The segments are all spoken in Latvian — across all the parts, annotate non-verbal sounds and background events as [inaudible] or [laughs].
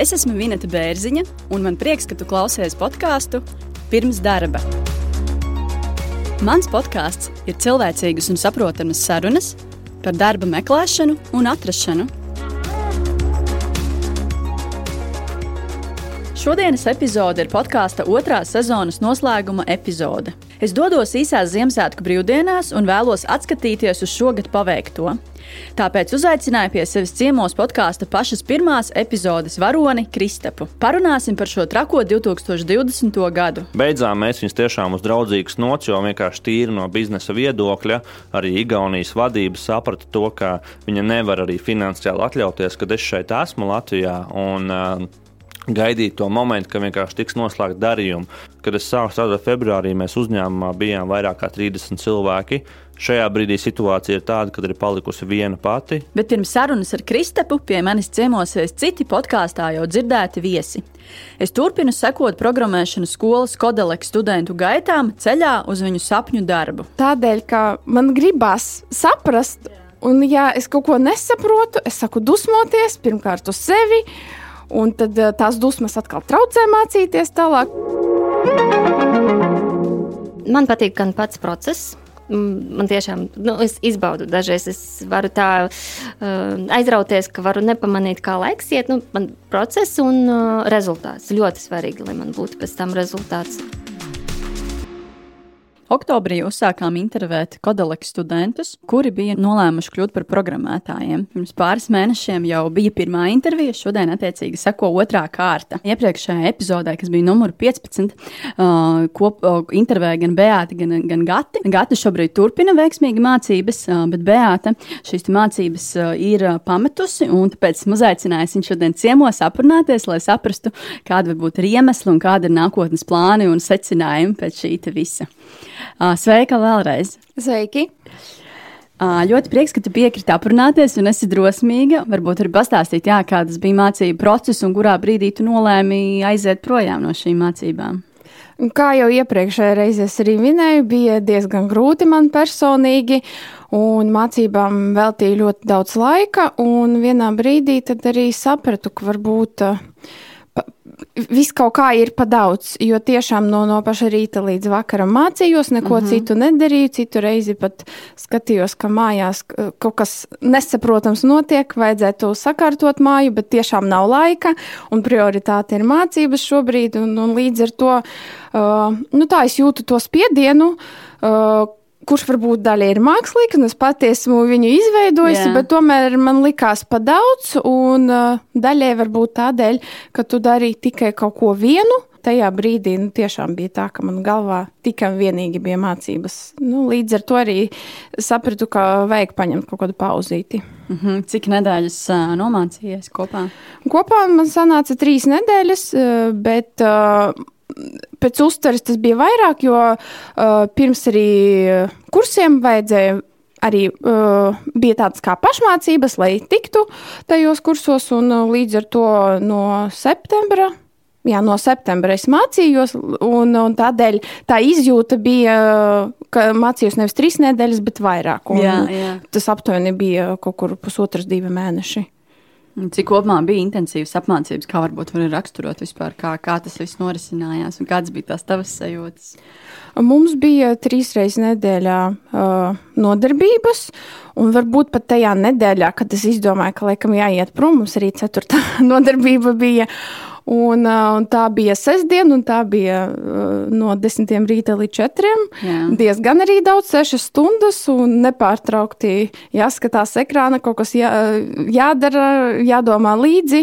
Es esmu Vineta Bērziņa, un man prieks, ka tu klausies podkāstu pirms darba. Mans podkāsts ir cilvēcīgas un saprotamas sarunas par darba meklēšanu un atrašanu. Šodienas epizode ir podkāsta otrās sezonas noslēguma epizode. Es dodos īsās Ziemassvētku brīvdienās un vēlos atskatīties uz šogad paveikto. Tāpēc uzaicināju pie sevis ciemos podkāstu pašas pirmās epizodes varoni Kristapu. Parunāsim par šo trako 2020. gadu. Beidzām mēs viņus tiešām uz draudzīgas nots, jo vienkārši tīri no biznesa viedokļa arī Igaunijas vadība saprata to, ka viņa nevar arī finansiāli atļauties, kad es šeit esmu Latvijā. Un, uh, gaidīt to momentu, kad vienkārši tiks noslēgta darījuma. Kad es sāku strādāt februārī, mēs uzņēmumā bijām vairāk kā 30 cilvēki. Šajā brīdī situācija ir tāda, ka ir palikusi viena pati. Bet pirms sarunas ar Kristapu pie manis ciemosies citi podkāstā jau dzirdēti viesi. Es turpinu sekot programmēšanas skolas Kodelek studentu gaitām ceļā uz viņu sapņu darbu. Tādēļ, ka man gribās saprast, un ja es kaut ko nesaprotu, es saku dusmoties pirmkārt uz sevi, un tad eh, tās dusmas atkal traucē mācīties tālāk. Man patīk gan pats process, man tiešām nu, es izbaudu. Dažreiz es varu tā uh, aizrauties, ka varu nepamanīt, kā laiks iet. Nu, man process un uh, rezultāts ļoti svarīgi, lai man būtu pēc tam rezultāts. Oktobrī uzsākām intervēt kodoleks studentus, kuri bija nolēmuši kļūt par programmētājiem. Pirms pāris mēnešiem jau bija pirmā intervija, šodien attiecīgi seko otrā kārta. Iepriekšējā epizodē, kas bija numur 15, uh, kop, uh, intervēja gan Beāta, gan, gan Gati. Gati šobrīd turpina veiksmīgi mācības, uh, bet Beāta šīs mācības uh, ir uh, pametusi, un tāpēc uzaicinājusi viņu šodien ciemos aprunāties, lai saprastu, kāda varbūt ir iemesli un kāda ir nākotnes plāni un secinājumi pēc šī visa. Sveika vēlreiz! Sveiki! Ļoti prieks, ka tu piekriti aprunāties un esi drosmīga. Varbūt arī pastāstīt, jā, kādas bija mācību process un kurā brīdī tu nolēmi aiziet projām no šīm mācībām. Kā jau iepriekšējā reizē arī minēju, bija diezgan grūti man personīgi, un mācībām veltīju ļoti daudz laika. Vienā brīdī arī sapratu, ka varbūt uh, viss kaut kā ir pa daudz, jo tiešām no, no paša rīta līdz vakaram mācījos, neko mm -hmm. citu nedarīju. Citu reizi pat skatījos, ka mājās kaut kas nesaprotams notiek, vajadzētu sakārtot māju, bet tiešām nav laika, un prioritāte ir mācības šobrīd, un, un līdz ar to uh, nu, tā es jūtu to spiedienu. Uh, kurš varbūt daļai ir mākslīgs, un es patiesi esmu viņu izveidojis, bet tomēr man likās pa daudz, un uh, daļai varbūt tādēļ, ka tu darīji tikai kaut ko vienu. Tajā brīdī nu, tiešām bija tā, ka man galvā tikai un vienīgi bija mācības. Nu, līdz ar to arī sapratu, ka vajag paņemt kaut kādu pauzīti. Mm -hmm. Cik nedēļas uh, nomācījies kopā? Kopā man sanāca trīs nedēļas, bet. Uh, pēc uztveres tas bija vairāk, jo uh, pirms arī kursiem vajadzēja. Arī uh, bija tādas kā pašmācības, lai tiktu tajos kursos, un uh, līdz ar to no septembra Jā, no septembra es mācījos, un, un tādēļ tā izjūta bija, ka mācījos nevis trīs nedēļas, bet vairāk. Jā, jā. Tas aptuveni bija kaut kur pusotras, divi mēneši. Cik kopumā bija intensīvas apmācības, kā varbūt var raksturot vispār, kā, kā tas viss norisinājās un kādas bija tās tavas sajūtas? Mums bija trīs reizes nedēļā uh, nodarbības, un varbūt pat tajā nedēļā, kad es izdomāju, ka laikam jāiet prom, mums arī ceturtā [laughs] nodarbība bija. Un, un tā bija sestdiena, un tā bija no 10 rīta līdz 4. Jā. Diezgan arī daudz, 6 stundas, un nepārtraukti jāskatās ekrāna, kaut kas jā, jādara, jādomā līdzi.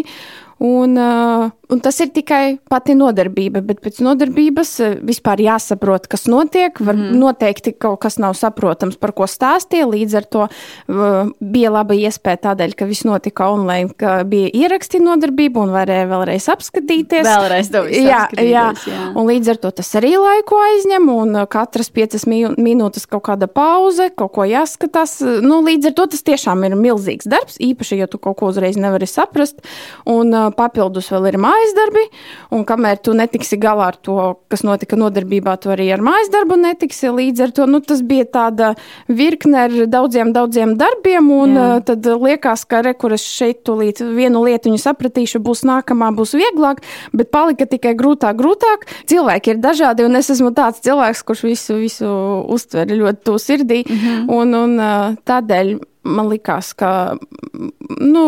Un, uh, un tas ir tikai pati nodarbība, bet pēc nodarbības uh, vispār jāsaprot, kas notiek. Var, mm. Noteikti kaut kas nav saprotams, par ko stāstīja. Līdz ar to bija laba iespēja tādēļ, ka viss notika online, ka bija ieraksti nodarbība un varēja vēlreiz apskatīties. Vēlreiz jā, jā. jā. Un līdz ar to tas arī laiku aizņem, un katras piecas minūtes kaut kāda pauze, kaut ko jāskatās. Nu, līdz ar to tas tiešām ir milzīgs darbs, īpaši, ja tu kaut ko uzreiz nevari saprast. Un, papildus vēl ir māja mājas darbi, un kamēr tu netiksi galā ar to, kas notika nodarbībā, tu arī ar mājas darbu netiksi. Līdz ar to nu, tas bija tāda virkne ar daudziem, daudziem darbiem, un Jā. uh, tad liekas, ka re, kur es šeit tūlīt vienu lietiņu sapratīšu, būs nākamā, būs vieglāk, bet palika tikai grūtāk, grūtāk. Cilvēki ir dažādi, un es esmu tāds cilvēks, kurš visu, visu uztver ļoti to sirdī, mm -hmm. un, un uh, tādēļ man likās, ka nu,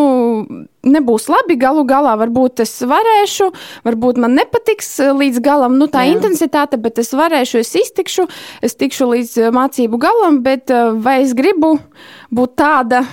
nebūs labi. Galu galā varbūt es varēšu, varbūt man nepatiks līdz galam nu, tā Jā. intensitāte, bet es varēšu, es iztikšu, es tikšu līdz mācību galam, bet vai es gribu būt tāda?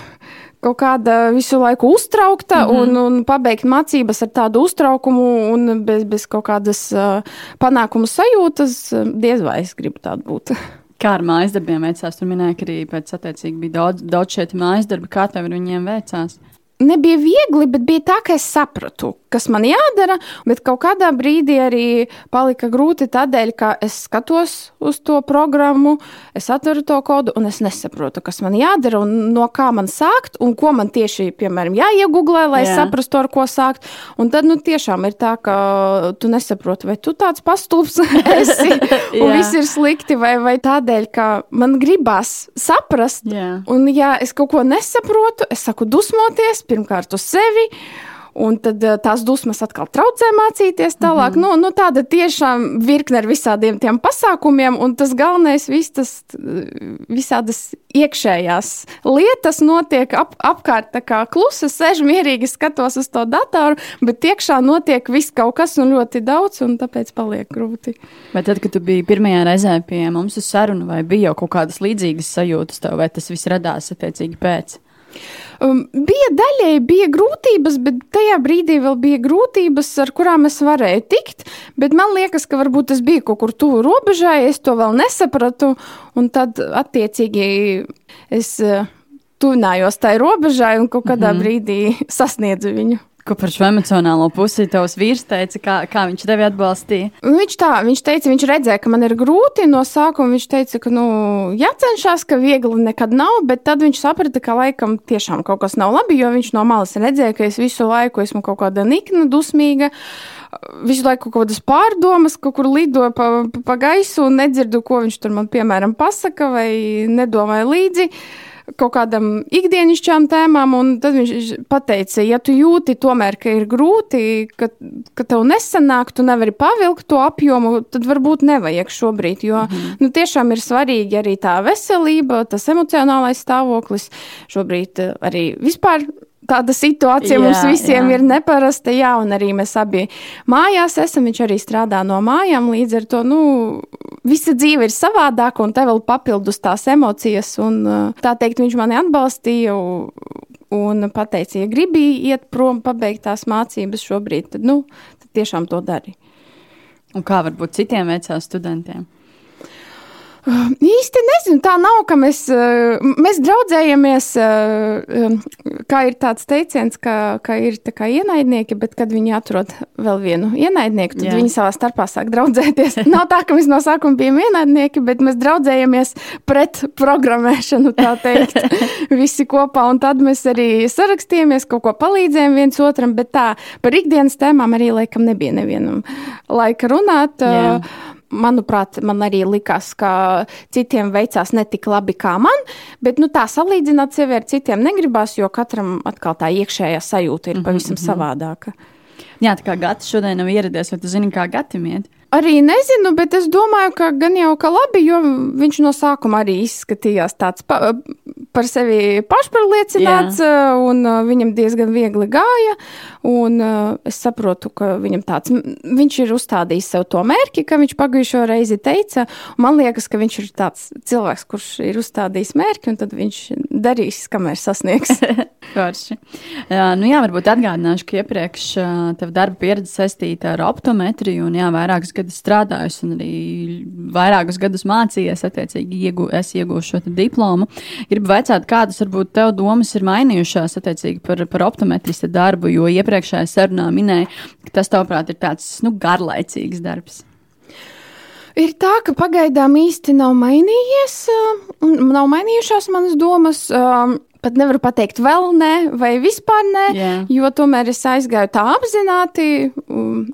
kaut kāda visu laiku uztraukta mm -hmm. un, un pabeigt mācības ar tādu uztraukumu un bez, bez kaut kādas uh, panākumu sajūtas, diez vai es gribu tādu būt. [laughs] Kā ar mājas darbiem veicās? Tur minēja, ka arī pēc attiecīgi bija daudz, daudz šeit mājas darbi. Kā tev ar viņiem veicās? Nebija viegli, bet bija tā, ka es sapratu, kas man jādara, bet kaut kādā brīdī arī palika grūti tādēļ, ka es skatos uz to programmu, es atveru to kodu un es nesaprotu, kas man jādara un no kā man sākt un ko man tieši, piemēram, jāiegooglē, lai Jā. saprastu, ar ko sākt. Un tad, nu, tiešām ir tā, ka tu nesaproti, vai tu tāds pastulbs [laughs] esi un viss ir slikti, vai, vai tādēļ, ka man gribās saprast. Jā. Un, ja es kaut ko nesaprotu, es saku dusmoties pirmkārt uz sevi. Un tad eh, tās dusmas atkal traucē mācīties tālāk. Mm -hmm. nu, nu, tāda tiešām virkne ar visādiem tiem pasākumiem, un tas galvenais, vis tas, visādas iekšējās lietas notiek ap, apkārt, tā kā klusa, sēž mierīgi, skatos uz to datoru, bet iekšā notiek viss kaut kas un ļoti daudz, un tāpēc paliek grūti. Vai tad, kad tu biji pirmajā reizē pie mums uz sarunu, vai bija jau kaut kādas līdzīgas sajūtas tev, vai tas viss radās attiecīgi pēc? Um, bija daļēji bija grūtības, bet tajā brīdī vēl bija grūtības, ar kurām es varēju tikt. Bet man liekas, ka varbūt es biju kaut kur tuvu robežai, es to vēl nesapratu. Un tad, attiecīgi, es uh, tuvinājos tai robežai un kaut kādā mm -hmm. brīdī [laughs] sasniedzu viņu. Ko par šo emocionālo pusi tavs vīrs teica, kā, kā viņš tevi atbalstīja? Viņš tā, viņš teica, viņš redzēja, ka man ir grūti no sākuma. Viņš teica, ka, nu, jācenšas, ka viegli nekad nav, bet tad viņš saprata, ka laikam tiešām kaut kas nav labi, jo viņš no malas redzēja, ka es visu laiku esmu kaut kāda nikna, dusmīga. Visu laiku kaut kādas pārdomas, kaut kur lidoju pa, pa, pa gaisu un nedzirdu, ko viņš tur man, piemēram, pasaka vai nedomāja līdzi. Uh, kaut kādam ikdienišķām tēmām, un tad viņš teica, ja tu jūti tomēr, ka ir grūti, ka, ka tev nesanāk, tu nevari pavilkt to apjomu, tad varbūt nevajag šobrīd, jo mm -hmm. nu, tiešām ir svarīgi arī tā veselība, tas emocionālais stāvoklis, šobrīd eh, arī vispār tāda situācija jā, mums visiem jā. ir neparasta. Jā, un arī mēs abi mājās esam. Viņš arī strādā no mājām. Līdz ar to nu, visa dzīve ir savādāka, un te vēl papildus tās emocijas. Un, tā teikt, viņš mani atbalstīja. Un pateica, ja gribi iet prom, pabeigt tās mācības šobrīd, tad, nu, tad tiešām to dari. Un kā varbūt citiem veicās studentiem? Īsti nezinu, tā nav, ka mēs, eh, mēs draudzējamies, eh, kā ir tāds teiciens, ka, ka ir kā ienaidnieki, bet kad viņi atrod vēl vienu ienaidnieku, tad Jā. viņi savā starpā sāk draudzēties. [laughs] nav tā, ka mēs no sākuma bijām ienaidnieki, bet mēs draudzējamies pret programmēšanu, tā teikt, [laughs] visi kopā, un tad mēs arī sarakstījāmies, kaut ko palīdzējām viens otram, bet tā par ikdienas tēmām arī laikam nebija nevienam laika runāt. Jā. Manuprāt, man arī likās, ka citiem veicās ne tik labi kā man, bet nu, tā salīdzināt sevi ar citiem negribās, jo katram atkal tā iekšējā sajūta ir pavisam mm -hmm. savādāka. Jā, tā kā Gata šodien nav ieradies, vai tu zini, kā Gatam iet? Arī nezinu, bet es domāju, ka gan jau ka labi, jo viņš no sākuma arī izskatījās tāds pa, par sevi pašpārliecināts, Jā. un viņam diezgan viegli gāja. Un es saprotu, ka viņam tāds, viņš ir uzstādījis sev to mērķi, ka viņš pagājušo reizi teica. Man liekas, ka viņš ir tāds cilvēks, kurš ir uzstādījis mērķi, un tad viņš darīs, kamēr sasniegs. [laughs] Forši. Jā, nu jā, varbūt atgādināšu, ka iepriekš tev darba pieredze saistīta ar optometriju, un jā, vairākas gadus strādājusi, un arī vairākus gadus mācījies, attiecīgi iegū, es iegūšu šo diplomu. Gribu vaicāt, kādas varbūt tev domas ir mainījušās attiecīgi par, par optometrista darbu, jo iepriekš iepriekšējā sarunā minēja, ka tas, tavuprāt, ir tāds nu, garlaicīgs darbs. Ir tā, ka pagaidām īsti nav mainījies, nav mainījušās manas domas. Pat nevaru pateikt, vēl nē, vai vispār nē, Jā. jo tomēr es aizgāju tā apzināti,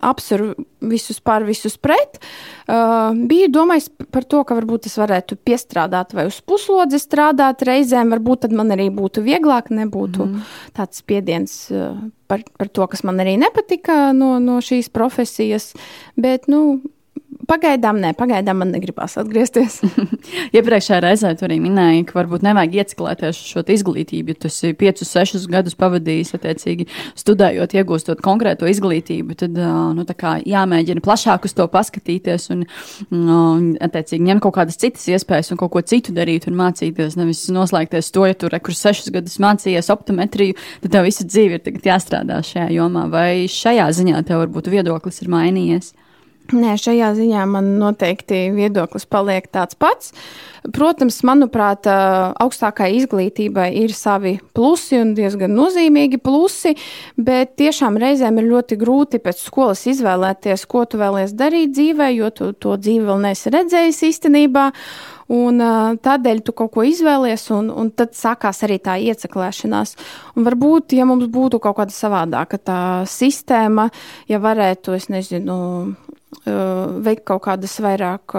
apsveru visus par, visus pret. Uh, biju domājis par to, ka varbūt es varētu piestrādāt vai uz puslodzi strādāt reizēm, varbūt tad man arī būtu vieglāk, nebūtu mm. tāds spiediens uh, par, par to, kas man arī nepatika no, no šīs profesijas. Bet, nu, Pagaidām, nē, pagaidām man negribas atgriezties. [laughs] Iepriekšējā reizē tu arī minēji, ka varbūt nevajag ieciklēties šo izglītību, ja tu esi 5, 6 gadus pavadījis, attiecīgi studējot, iegūstot konkrēto izglītību, tad nu, jāmēģina plašāk uz to paskatīties un, nu, attiecīgi, ņemt kaut kādas citas iespējas un kaut ko citu darīt un mācīties. Nevis noslēgties to, ja tu rekur 6 gadus mācījies optometriju, tad tev visa dzīve ir jāstrādā šajā jomā. Vai šajā ziņā tev varbūt viedoklis ir mainījies? Nē, šajā ziņā man noteikti viedoklis paliek tāds pats. Protams, manuprāt, augstākai izglītībai ir savi plusi un diezgan nozīmīgi plusi, bet tiešām reizēm ir ļoti grūti pēc skolas izvēlēties, ko tu vēlies darīt dzīvē, jo tu to dzīvi vēl neesi redzējis īstenībā. Un, tādēļ tu kaut ko izvēlies, un, un tad sākās arī tā ieceklēšanās. Un varbūt, ja mums būtu kaut kāda savādāka tā sistēma, ja varētu, es nezinu, veikt kaut kādas vairāk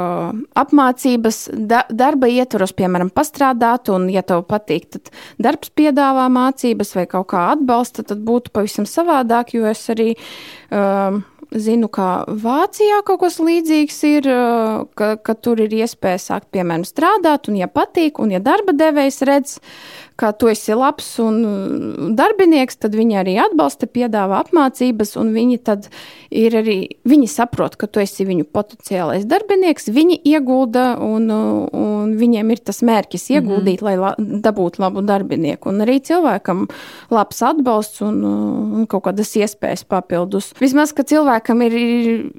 apmācības, da, darba ietvaros, piemēram, pastrādāt, un, ja tev patīk, tad darbs piedāvā mācības vai kaut kā atbalsta, tad būtu pavisam savādāk, jo es arī um, zinu, ka Vācijā kaut kas līdzīgs ir, ka, ka tur ir iespēja sākt, piemēram, strādāt, un, ja patīk, un, ja darba devējs redz, ka tu esi labs un darbinieks, tad viņi arī atbalsta, piedāvā apmācības, un viņi tad ir arī, viņi saprot, ka tu esi viņu potenciālais darbinieks, viņi iegulda, un, un viņiem ir tas mērķis ieguldīt, mm -hmm. lai la, dabūtu labu darbinieku, un arī cilvēkam labs atbalsts un, un kaut kādas iespējas papildus. Vismaz, ka cilvēkam ir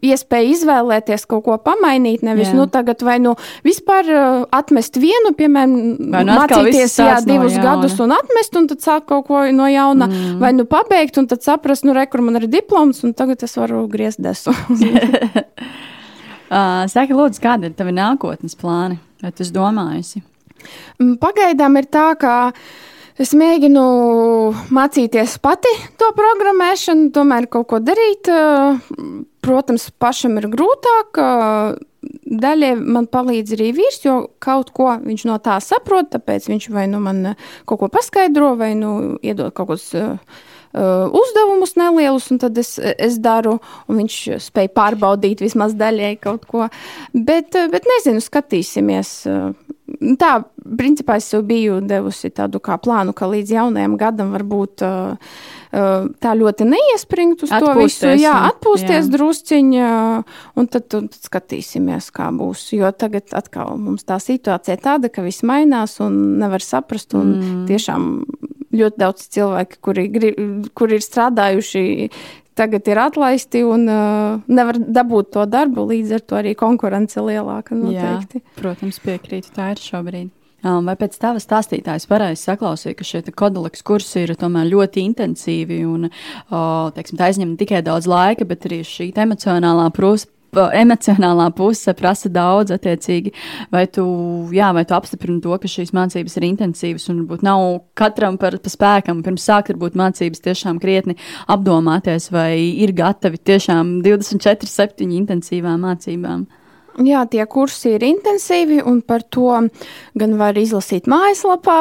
iespēja izvēlēties kaut ko pamainīt, nevis, jā. nu, tagad vai nu vispār atmest vienu, piemēram, nu mācīties, jā, divus no gadus un atmest, un tad sāk kaut ko no jauna, mm. vai nu pabeigt, un tad saprast, nu, rekur man ir diploms, un tagad es varu griezt desu. [laughs] uh, Saka, lūdzu, kādi ir tavi nākotnes plāni? Vai tu domājusi? Mm, pagaidām ir tā, ka es mēģinu mācīties pati to programmēšanu, tomēr kaut ko darīt. Protams, pašam ir grūtāk daļai man palīdz arī vīrs, jo kaut ko viņš no tā saprot, tāpēc viņš vai nu man eh, kaut ko paskaidro, vai nu iedod kaut kādus uh, uzdevumus nelielus, un tad es, es daru, un viņš spēj pārbaudīt vismaz daļai kaut ko. Bet, bet nezinu, skatīsimies. Tā, principā es jau biju devusi tādu kā plānu, ka līdz jaunajam gadam varbūt tā ļoti neiespringt uz atpūsties, to visu. Jā, atpūsties jā. drusciņā, un tad, un tad skatīsimies, kā būs. Jo tagad atkal mums tā situācija tāda, ka viss mainās un nevar saprast, un mm. tiešām ļoti daudz cilvēki, kuri, kuri ir strādājuši tagad ir atlaisti un uh, nevar dabūt to darbu. Līdz ar to arī konkurence lielāka. Noteikti. Jā, protams, piekrītu. Tā ir šobrīd. Um, vai pēc tava stāstītājas pareizi saklausīja, ka šie kodoleks kursi ir tomēr ļoti intensīvi un teiksim, aizņem ne tikai daudz laika, bet arī šī emocionālā prūsa emocionālā puse prasa daudz, attiecīgi. Vai tu, jā, vai tu apstiprini to, ka šīs mācības ir intensīvas un varbūt nav katram par, par spēkam pirms sākt varbūt mācības tiešām krietni apdomāties, vai ir gatavi tiešām 24, 7 intensīvām mācībām? Jā, tie kursi ir intensīvi, un par to gan var izlasīt mājaslapā.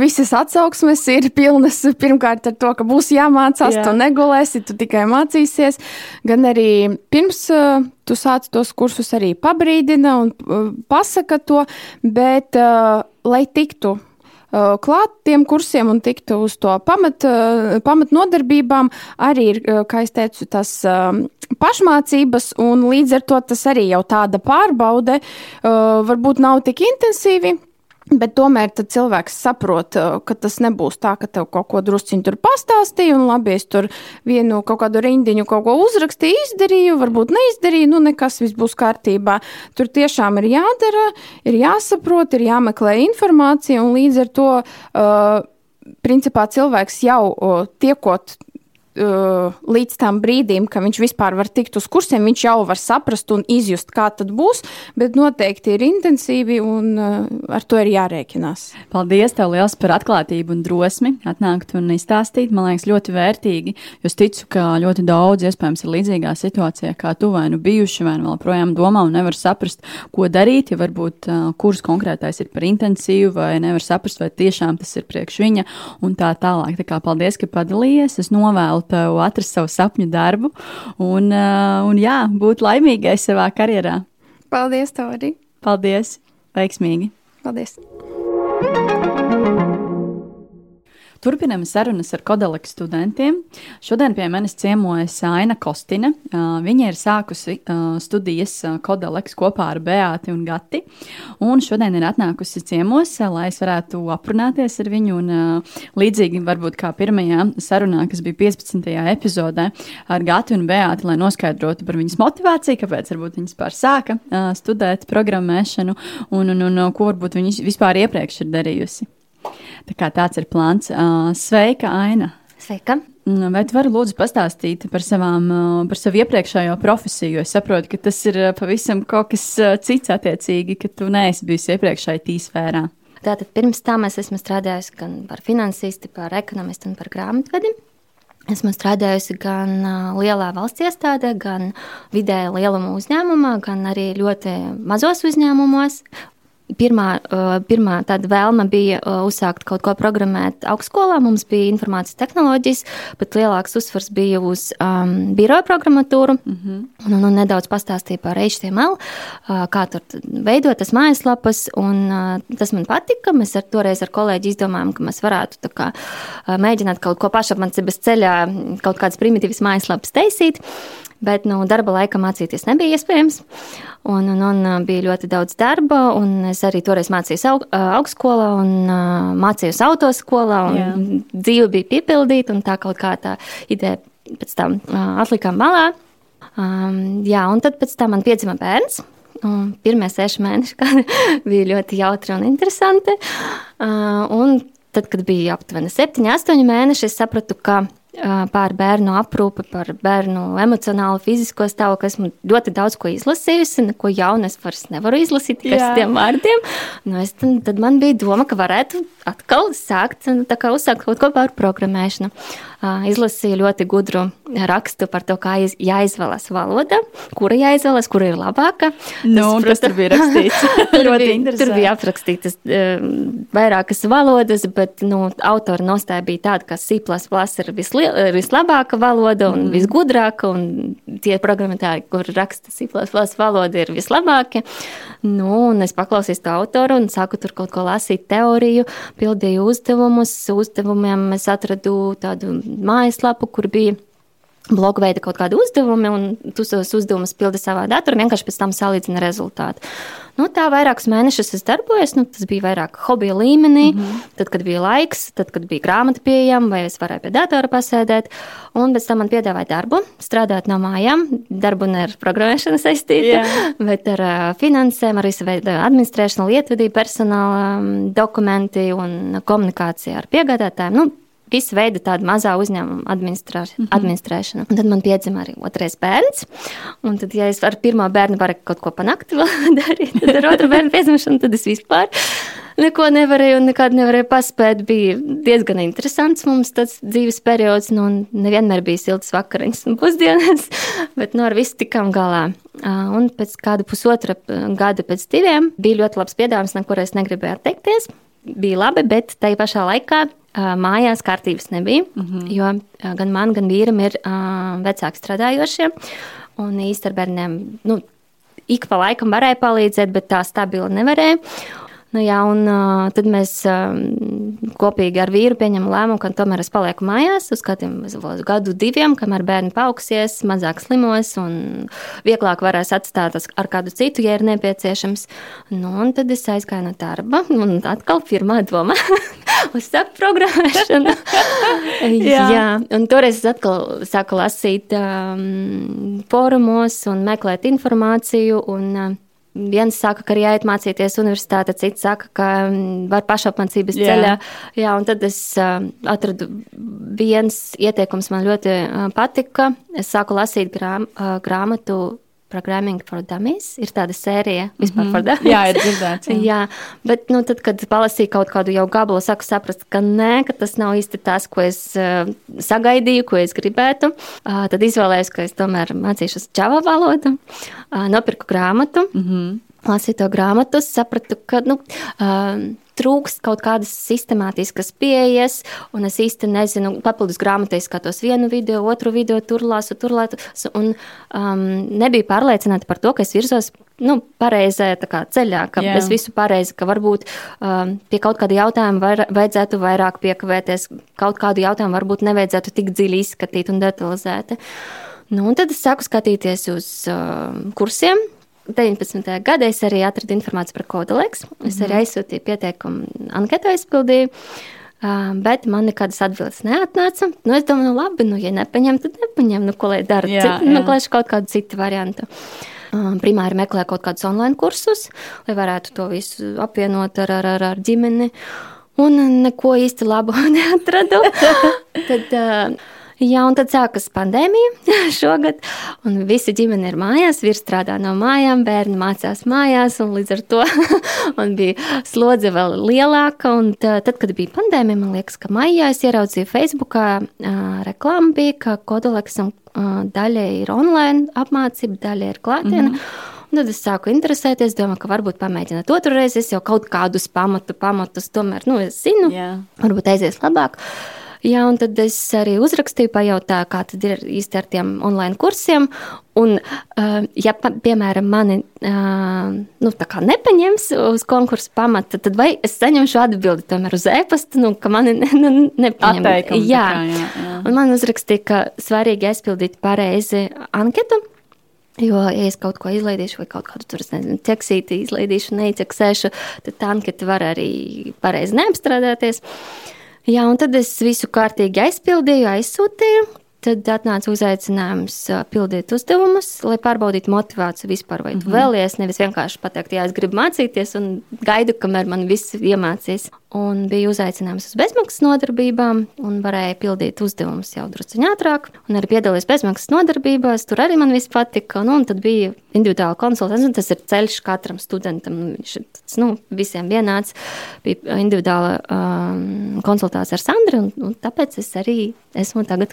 Visas atsauksmes ir pilnas pirmkārt ar to, ka būs jāmācās, Jā. tu negulēsi, tu tikai mācīsies. Gan arī pirms tu sāc tos kursus arī pabrīdina un pasaka to, bet lai tiktu klāt tiem kursiem un tiktu uz to pamat, pamat nodarbībām, arī ir, kā es teicu, tas pašmācības, un līdz ar to tas arī jau tāda pārbaude varbūt nav tik intensīvi, Bet tomēr cilvēks saprot, uh, ka tas nebūs tā, ka tev kaut ko drusciņi tur pastāstīja, un labi, es tur vienu kaut kādu rindiņu kaut ko uzrakstīju, izdarīju, varbūt neizdarīju, nu nekas viss būs kārtībā. Tur tiešām ir jādara, ir jāsaprot, ir jāmeklē informācija, un līdz ar to, uh, principā, cilvēks jau uh, tiekot līdz tam brīdim, ka viņš vispār var tikt uz kursiem, viņš jau var saprast un izjust, kā tad būs, bet noteikti ir intensīvi un uh, ar to ir jārēķinās. Paldies tev liels par atklātību un drosmi atnākt un izstāstīt. Man liekas, ļoti vērtīgi, es ticu, ka ļoti daudz iespējams ir līdzīgā situācijā, kā tu vai nu bijuši, vai nu vēl projām domā un nevar saprast, ko darīt, ja varbūt uh, kurs konkrētais ir par intensīvu vai nevar saprast, vai tiešām tas ir priekš viņa un tā tālāk. Tā kā paldies, ka padalījies. Es novēlu tev atrast savu sapņu darbu un, uh, un jā, būt laimīgai savā karjerā. Paldies, arī! Paldies! Veiksmīgi! Paldies! Turpinām sarunas ar Kodaleka studentiem. Šodien pie manis ciemojas Aina Kostina. Viņa ir sākusi studijas Kodaleks kopā ar Beāti un Gati. Un šodien ir atnākusi ciemos, lai es varētu aprunāties ar viņu. Un, līdzīgi varbūt kā pirmajā sarunā, kas bija 15. epizodē ar Gati un Beāti, lai noskaidrotu par viņas motivāciju, kāpēc viņas pār sāka studēt programmēšanu un, un, un ko varbūt viņas vispār iepriekš ir darījusi. Tā kā tāds ir plāns. Sveika, Aina! Sveika! Vai tu vari lūdzu pastāstīt par, savām, par savu iepriekšējo profesiju? Es saprotu, ka tas ir pavisam kaut kas cits attiecīgi, ka tu neesi bijusi iepriekšējā tīsfērā. Tātad pirms tam es esmu strādājusi gan par finansisti, par ekonomistu un par grāmatvedi. Esmu strādājusi gan lielā valsts iestādē, gan vidēji lielumā uzņēmumā, gan arī ļoti mazos uzņēmumos. Pirmā, pirmā tāda vēlme bija uzsākt kaut ko programmēt augstskolā. Mums bija informācijas tehnoloģijas, bet lielāks uzsvars bija uz um, biroja programmatūru. Mm -hmm. un, un, un nedaudz pastāstīja par HTML, uh, kā tur veidotas mājaslapas. Un, uh, tas man patika. Mēs ar, toreiz ar kolēģi izdomājām, ka mēs varētu kā, uh, mēģināt kaut ko pašapmācības ceļā, kaut kādas primitīvas mājaslapas taisīt. Bet nu, darba laikā mācīties nebija iespējams. Un, un, un bija ļoti daudz darba. Es arī toreiz mācījos aug, augstskolā un mācījos autoskolā. Dzīve bija piepildīta, un tā kaut kā tā ideja pēc tam atlikām malā. Um, jā, un tad pēc tam man piedzima bērns. Un pirmie seši mēneši [laughs] bija ļoti jautri un interesanti. Uh, un tad, kad bija aptuveni septiņi, astoņi mēneši, es sapratu, ka par bērnu aprūpi, par bērnu emocionālu, fizisko stāvokli. Esmu ļoti daudz ko izlasījusi, neko jaunu es vairs nevaru izlasīt ar tiem vārdiem. Nu, es, tad, tad man bija doma, ka varētu atkal sākt, kā uzsākt kaut ko par programmēšanu. Izlasīju ļoti gudru rakstu par to, kā jāizvēlas valoda, kura jāizvēlas, kura ir labāka. Nu, tas, protams, tur bija rakstīts. [laughs] tur, bija, tur bija aprakstītas vairākas valodas, bet nu, autora nostāja bija tāda, ka C++ ir vislielākā ir vislabākā valoda un mm. visgudrākā, un tie programmatāji, kur raksta C++ valoda, ir vislabākie. Nu, un es paklausījos to autoru un sāku tur kaut ko lasīt, teoriju, pildīju uzdevumus. Uzdevumiem es atradu tādu mājaslapu, kur bija bloga veida kaut kādi uzdevumi, un tu tos uzdevumus pildi savā datorā, vienkārši pēc tam salīdzina rezultātu. Nu, tā vairākus mēnešus es darbojos, nu, tas bija vairāk hobija līmenī. Mm -hmm. Tad, kad bija laiks, tad, kad bija grāmata pieejama, vai es varēju pie datora pasēdēt. Un pēc tam man piedāvāja darbu, strādāt no mājām. Darbu ne ar programmēšanu saistīta, yeah. bet ar finansēm, arī veidu administrēšanu, lietvedību, personāla um, dokumenti un komunikāciju ar piegādātājiem. Nu, visu veidu tādu mazā uzņēmuma administrē, mm -hmm. administrēšanu. Un tad man piedzima arī otrais bērns. Un tad, ja es ar pirmo bērnu varu kaut ko panākt, [laughs] tad ar otru bērnu piedzimšanu, tad es vispār neko nevarēju un nekad nevarēju paspēt. Bija diezgan interesants mums tas dzīves periods. Nu, nevienmēr bija siltas vakariņas un pusdienas, [laughs] bet nu, ar visu tikām galā. Un pēc kāda pusotra gada pēc diviem bija ļoti labs piedāvājums, no kuras negribēju atteikties. Bija labi, bet tajā pašā laikā mājās kārtības nebija, mm -hmm. jo gan man, gan vīram ir vecāki strādājošie. Un īstenībā bērniem nu, ik pa laikam varēja palīdzēt, bet tā stabili nevarēja. Nu, jā, un uh, tad mēs uh, kopīgi ar vīru pieņemam lēmumu, ka tomēr es palieku mājās uz kādiem uz gadu, diviem, kamēr bērni paaugsies, mazāk slimos un vieglāk varēs atstāt ar kādu citu, ja ir nepieciešams. Nu, un tad es aizgāju no darba un atkal pirmā doma [laughs] uzsākt programmēšanu. [laughs] jā. jā, un toreiz es atkal sāku lasīt um, fórumos un meklēt informāciju. Un, uh, viens saka, ka ir jāiet mācīties universitāte, cits saka, ka mm, var pašapmācības Jā. ceļā. Jā, un tad es atradu viens ieteikums, man ļoti patika. Es sāku lasīt grām, grāmatu Programming for Dummies. Ir tāda sērija vispār mm -hmm. par dummies. Jā, ir dzirdēts. Jā. [laughs] Jā, bet nu, tad, kad palasīju kaut kādu jau gabalu, sāku saprast, ka nē, ka tas nav īsti tas, ko es uh, sagaidīju, ko es gribētu. Uh, tad izvēlējos, ka es tomēr mācīšos Java valodu, uh, nopirku grāmatu. Mm -hmm. Lasīju to grāmatu, sapratu, ka nu, uh, trūkst kaut kādas sistemātiskas pieejas, un es īsti nezinu, papildus grāmatai skatos vienu video, otru video, tur lasu, tur lasu, un um, nebiju pārliecināta par to, ka es virzos nu, pareizajā kā, ceļā, ka Jā. es visu pareizi, ka varbūt um, pie kaut kāda jautājuma var, vajadzētu vairāk piekavēties, kaut kādu jautājumu varbūt nevajadzētu tik dziļi izskatīt un detalizēti. Nu, un tad es sāku skatīties uz uh, kursiem. 19. gadā es arī atradu informāciju par Kodoleks. Es arī aizsūtīju pieteikumu, anketu aizpildīju. Uh, bet man nekādas atbildes neatnāca. Nu, es domāju, nu, labi, nu, ja nepaņem, tad nepaņem. Nu, ko lai dara? Jā, Cit- jā. Meklēšu kaut kādu citu variantu. Uh, Primāri meklēju kaut kādus online kursus, lai varētu to visu apvienot ar, ar, ar, ar ģimeni. Un neko īsti labu [laughs] neatradu. [laughs] tad, uh, jā, un tad sākas pandēmija [laughs] šogad, un visi ģimene ir mājās, vīrs strādā no mājām, bērni mācās mājās, un līdz ar to [laughs] bija slodze vēl lielāka. Un tad, kad bija pandēmija, man liekas, ka maijā es ieraudzīju Facebookā uh, reklāmu, bija, ka Kodoleks un uh, daļai ir online apmācība, daļai ir klātienē. Mm -hmm. Un tad es sāku interesēties, domāju, ka varbūt pamēģināt otru reizi. Es jau kaut kādus pamatu, pamatus tomēr nu, zinu. Jā. Varbūt aizies labāk. Jā, un tad es arī uzrakstīju, pajautāju, kā tad ir īsti ar tiem online kursiem. Un, uh, ja, piemēram, mani uh, nu, nepaņems uz konkursu pamata, tad vai es saņemšu atbildi tomēr uz e-pastu, nu, ka mani ne, nu, nepaņem. Atteikumu tā Jā. kā, jā, jā. Un man uzrakstīja, ka svarīgi aizpildīt pareizi anketu. Jo, ja es kaut ko izlaidīšu, vai kaut kādu tur, ķeksīti izlaidīšu, neķeksēšu, tad tā anketa var arī pareizi neapstrādāties. Jā, un tad es visu kārtīgi aizpildīju, aizsūtīju. Tad atnāca uzaicinājums ā, pildīt uzdevumus, lai pārbaudītu motivāciju vispār. Vai tu mm -hmm. vēlies, nevis vienkārši pateikt, jā, es gribu mācīties un gaidu, kamēr man viss iemācīs. Un bija uzaicinājums uz bezmaksas nodarbībām, un varēja pildīt uzdevumus jau drusku ātrāk. Un arī piedalījos bezmaksas nodarbībās, tur arī man viss patika. Nu, un tad bija individuāla konsultācija, tas ir ceļš katram studentam. Nu, viņš nu, visiem vienāds. Bija individuāla um, konsultācija ar Sandru, un, un tāpēc es arī esmu tagad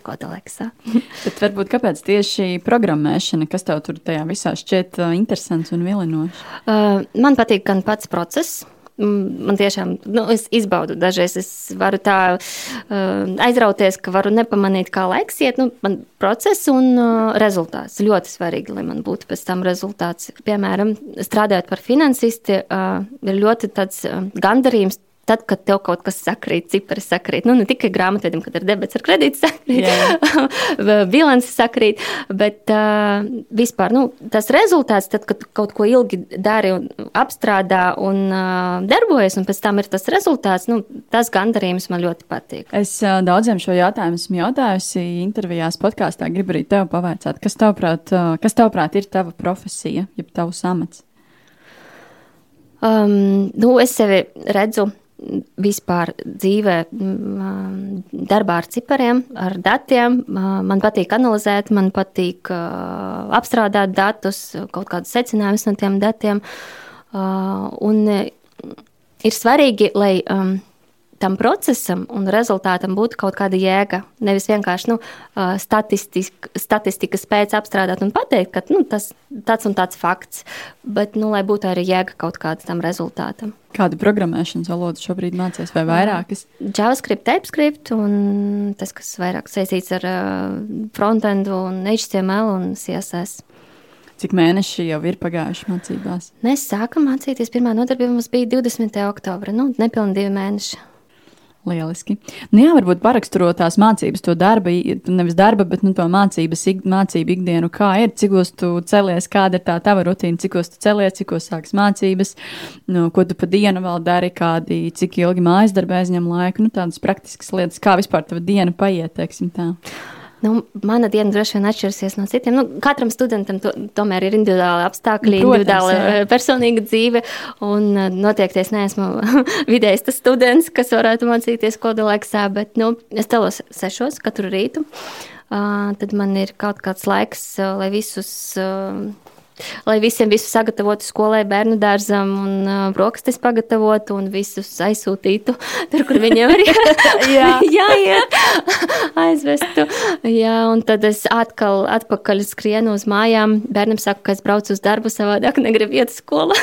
Kodaleksā. [laughs] Bet varbūt kāpēc tieši programmēšana, kas tev tur tajā visā šķiet uh, interesants un vilinošs? Uh, man patīk gan pats process. Mm, Man tiešām, nu, es izbaudu dažreiz, es varu tā uh, aizrauties, ka varu nepamanīt, kā laiks iet. Nu, man process un uh, rezultāts ļoti svarīgi, lai man būtu pēc tam rezultāts. Piemēram, strādājot par finansisti, uh, ir ļoti tāds uh, gandarījums. Tad, kad tev kaut kas sakrīt, cipari sakrīt, nu ne tikai grāmatvedim, kad ir debets ar kredītu sakrīt, [laughs] bilants sakrīt, bet uh, vispār nu, tas rezultāts, tad, kad kaut ko ilgi dari un apstrādā un uh, darbojas, un pēc tam ir tas rezultāts, nu, tas gandarījums man ļoti patīk. Es uh, daudziem šo jautājumu esmu jautājusi intervijās, podkāstā. Gribu arī tev pavaicāt, kas tavprāt, uh, kas tavprāt ir tava profesija, jeb tavs amats? Um, nu, es sevi redzu vispār dzīvē, mm, darbā ar cipariem, ar datiem. Uh, Man patīk analizēt, man patīk apstrādāt datus, kaut kādus secinājumus no tiem datiem. Un ir svarīgi, lai tam procesam un rezultātam būtu kaut kāda jēga. Nevis vienkārši nu, uh, statistik, statistikas pēc apstrādāt un pateikt, ka nu, tas tāds un tāds fakts, bet nu, lai būtu arī jēga kaut kādam tam rezultātam. Kādu programmēšanas valodu šobrīd mācies, vai vairākas? JavaScript, TypeScript un tas, kas vairāk saistīts ar frontendu un HTML un CSS. Cik mēneši jau ir pagājuši mācībās? Mēs sākam mācīties. Pirmā nodarbība mums bija 20. oktobra, nu, nepilni divi mēneši. Lieliski. Nu, jā, varbūt paraksturo tās mācības, to darba, nevis darba, bet nu, to mācības, mācību ikdienu. Kā ir, cikos tu celies, kāda ir tā tava rutīna, cikos tu celies, cikos sākas mācības, nu, ko tu pa dienu vēl dari, kādi, cik ilgi mājas darbā aizņem laiku, nu, tādas praktiskas lietas, kā vispār tava diena paiet, teiksim tā. Nu, mana diena droši vien atšķirsies no citiem. Nu, katram studentam to, tomēr ir individuāli apstākļi, Protams, individuāla jā. eh, personīga dzīve. Un eh, noteikti es neesmu [laughs] vidējs tas students, kas varētu mācīties kodolēksā, bet nu, es telos sešos katru rītu. Uh, tad man ir kaut kāds laiks, uh, lai visus. Uh, Lai visiem visu sagatavotu skolai, bērnu dārzam un uh, brokastis pagatavotu un visus aizsūtītu [laughs] tur, kur viņiem ir [laughs] Jā. [laughs] jāiet, aizvestu. Jā, un tad es atkal atpakaļ skrienu uz mājām. Bērnam saku, ka es braucu uz darbu, savādāk negribu iet uz skolu.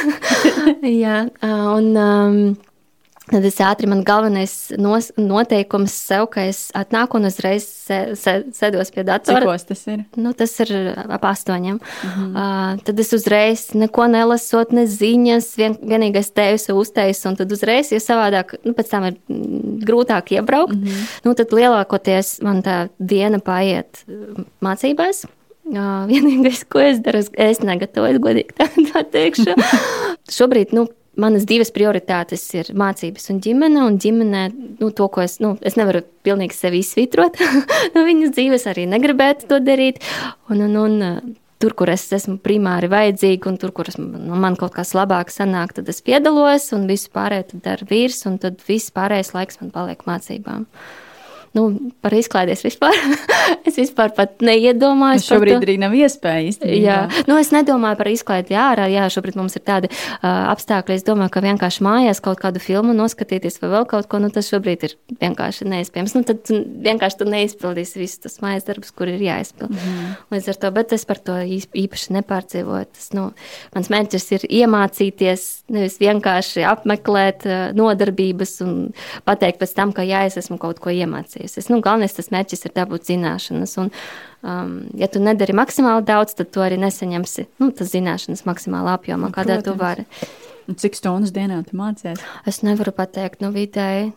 Jā, uh, un um, tad es ātri man galvenais nos, noteikums sev, ka es atnāku un uzreiz sēdos pie datora. Cikos tas ir? Nu, tas ir ap astoņiem. Mm -hmm. uh, tad es uzreiz neko nelasot, ne ziņas, vien, vienīgais tēvs uzteicis, un tad uzreiz, jo savādāk, nu, pēc tam ir mm, grūtāk iebraukt. Mm -hmm. nu, tad lielākoties man tā diena paiet mācībās. Uh, vienīgais, ko es daru, es negatavoju, godīgi tā, tā teikšu. [laughs] Šobrīd, nu, manas divas prioritātes ir mācības un ģimene. Un ģimenē, nu, to, ko es, nu, es nevaru pilnīgi sevi izsvitrot [laughs] no viņas dzīves, arī negribētu to darīt. Un, un, un, Tur, kur es esmu primāri vajadzīga, un tur, kur es, nu, man kaut kas labāk sanāk, tad es piedalos, un visu pārējo dara vīrs, un tad viss pārējais laiks man paliek mācībām. Nu, par izklaides vispār. [laughs] es vispār pat neiedomājos. Tas šobrīd arī nav iespēja īstenībā. Jā, nu, es nedomāju par izklaidi ārā. Jā, šobrīd mums ir tādi uh, apstākļi. Es domāju, ka vienkārši mājās kaut kādu filmu noskatīties vai vēl kaut ko, nu, tas šobrīd ir vienkārši neiespējams. Nu, tad vienkārši tu neizpildīsi visus tos mājas darbus, kur ir jāizpild. Mm. Līdz ar to, bet es par to īpaši nepārdzīvoju. Tas, nu, mans mērķis ir iemācīties, nevis vienkārši apmeklēt uh, nodarbības un pateikt pēc tam, ka jā, es esmu kaut ko iemācījies. Es, nu, galvenais tas mērķis ir dabūt zināšanas. Un, um, ja tu nedari maksimāli daudz, tad tu arī nesaņemsi nu, tas zināšanas maksimālā apjomā, kādā tu protams. vari. Un Cik stundas dienā tu mācies? Es nevaru pateikt, nu, vidēji.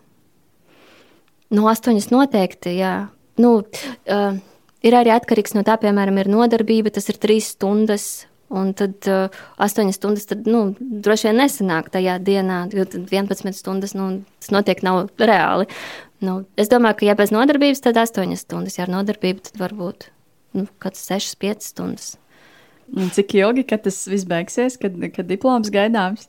No astoņas noteikti, jā. Nu, uh, ir arī atkarīgs no tā, piemēram, ir nodarbība, tas ir trīs stundas. Un tad uh, 8 stundas, tad, nu, droši vien nesanāk tajā dienā, jo tad 11 stundas, nu, tas noteikti nav reāli. Nu, es domāju, ka, ja bez nodarbības, tad 8 stundas, ja ar nodarbību, tad varbūt nu, kāds 6, 5 stundas. Un cik ilgi, kad tas viss beigsies, kad, kad diploms gaidāms?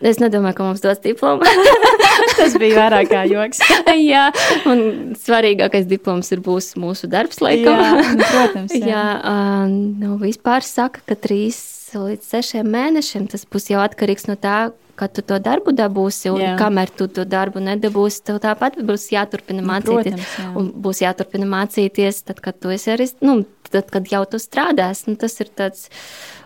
Es nedomāju, ka mums dos diplomu. [laughs] Tas bija vairāk kā joks. [laughs] jā, un svarīgākais diploms ir būs mūsu darbs, laikam. Jā, [laughs] protams, jā. jā uh, nu, vispār saka, ka trīs līdz sešiem mēnešiem tas būs jau atkarīgs no tā, kad tu to darbu dabūsi, un Jā. kamēr tu to darbu nedabūsi, tev tāpat būs jāturpina Nu, mācīties. protams, jā. un būs jāturpina mācīties, tad, kad tu esi arī, nu, tad, kad jau tu strādāsi, nu, tas ir tāds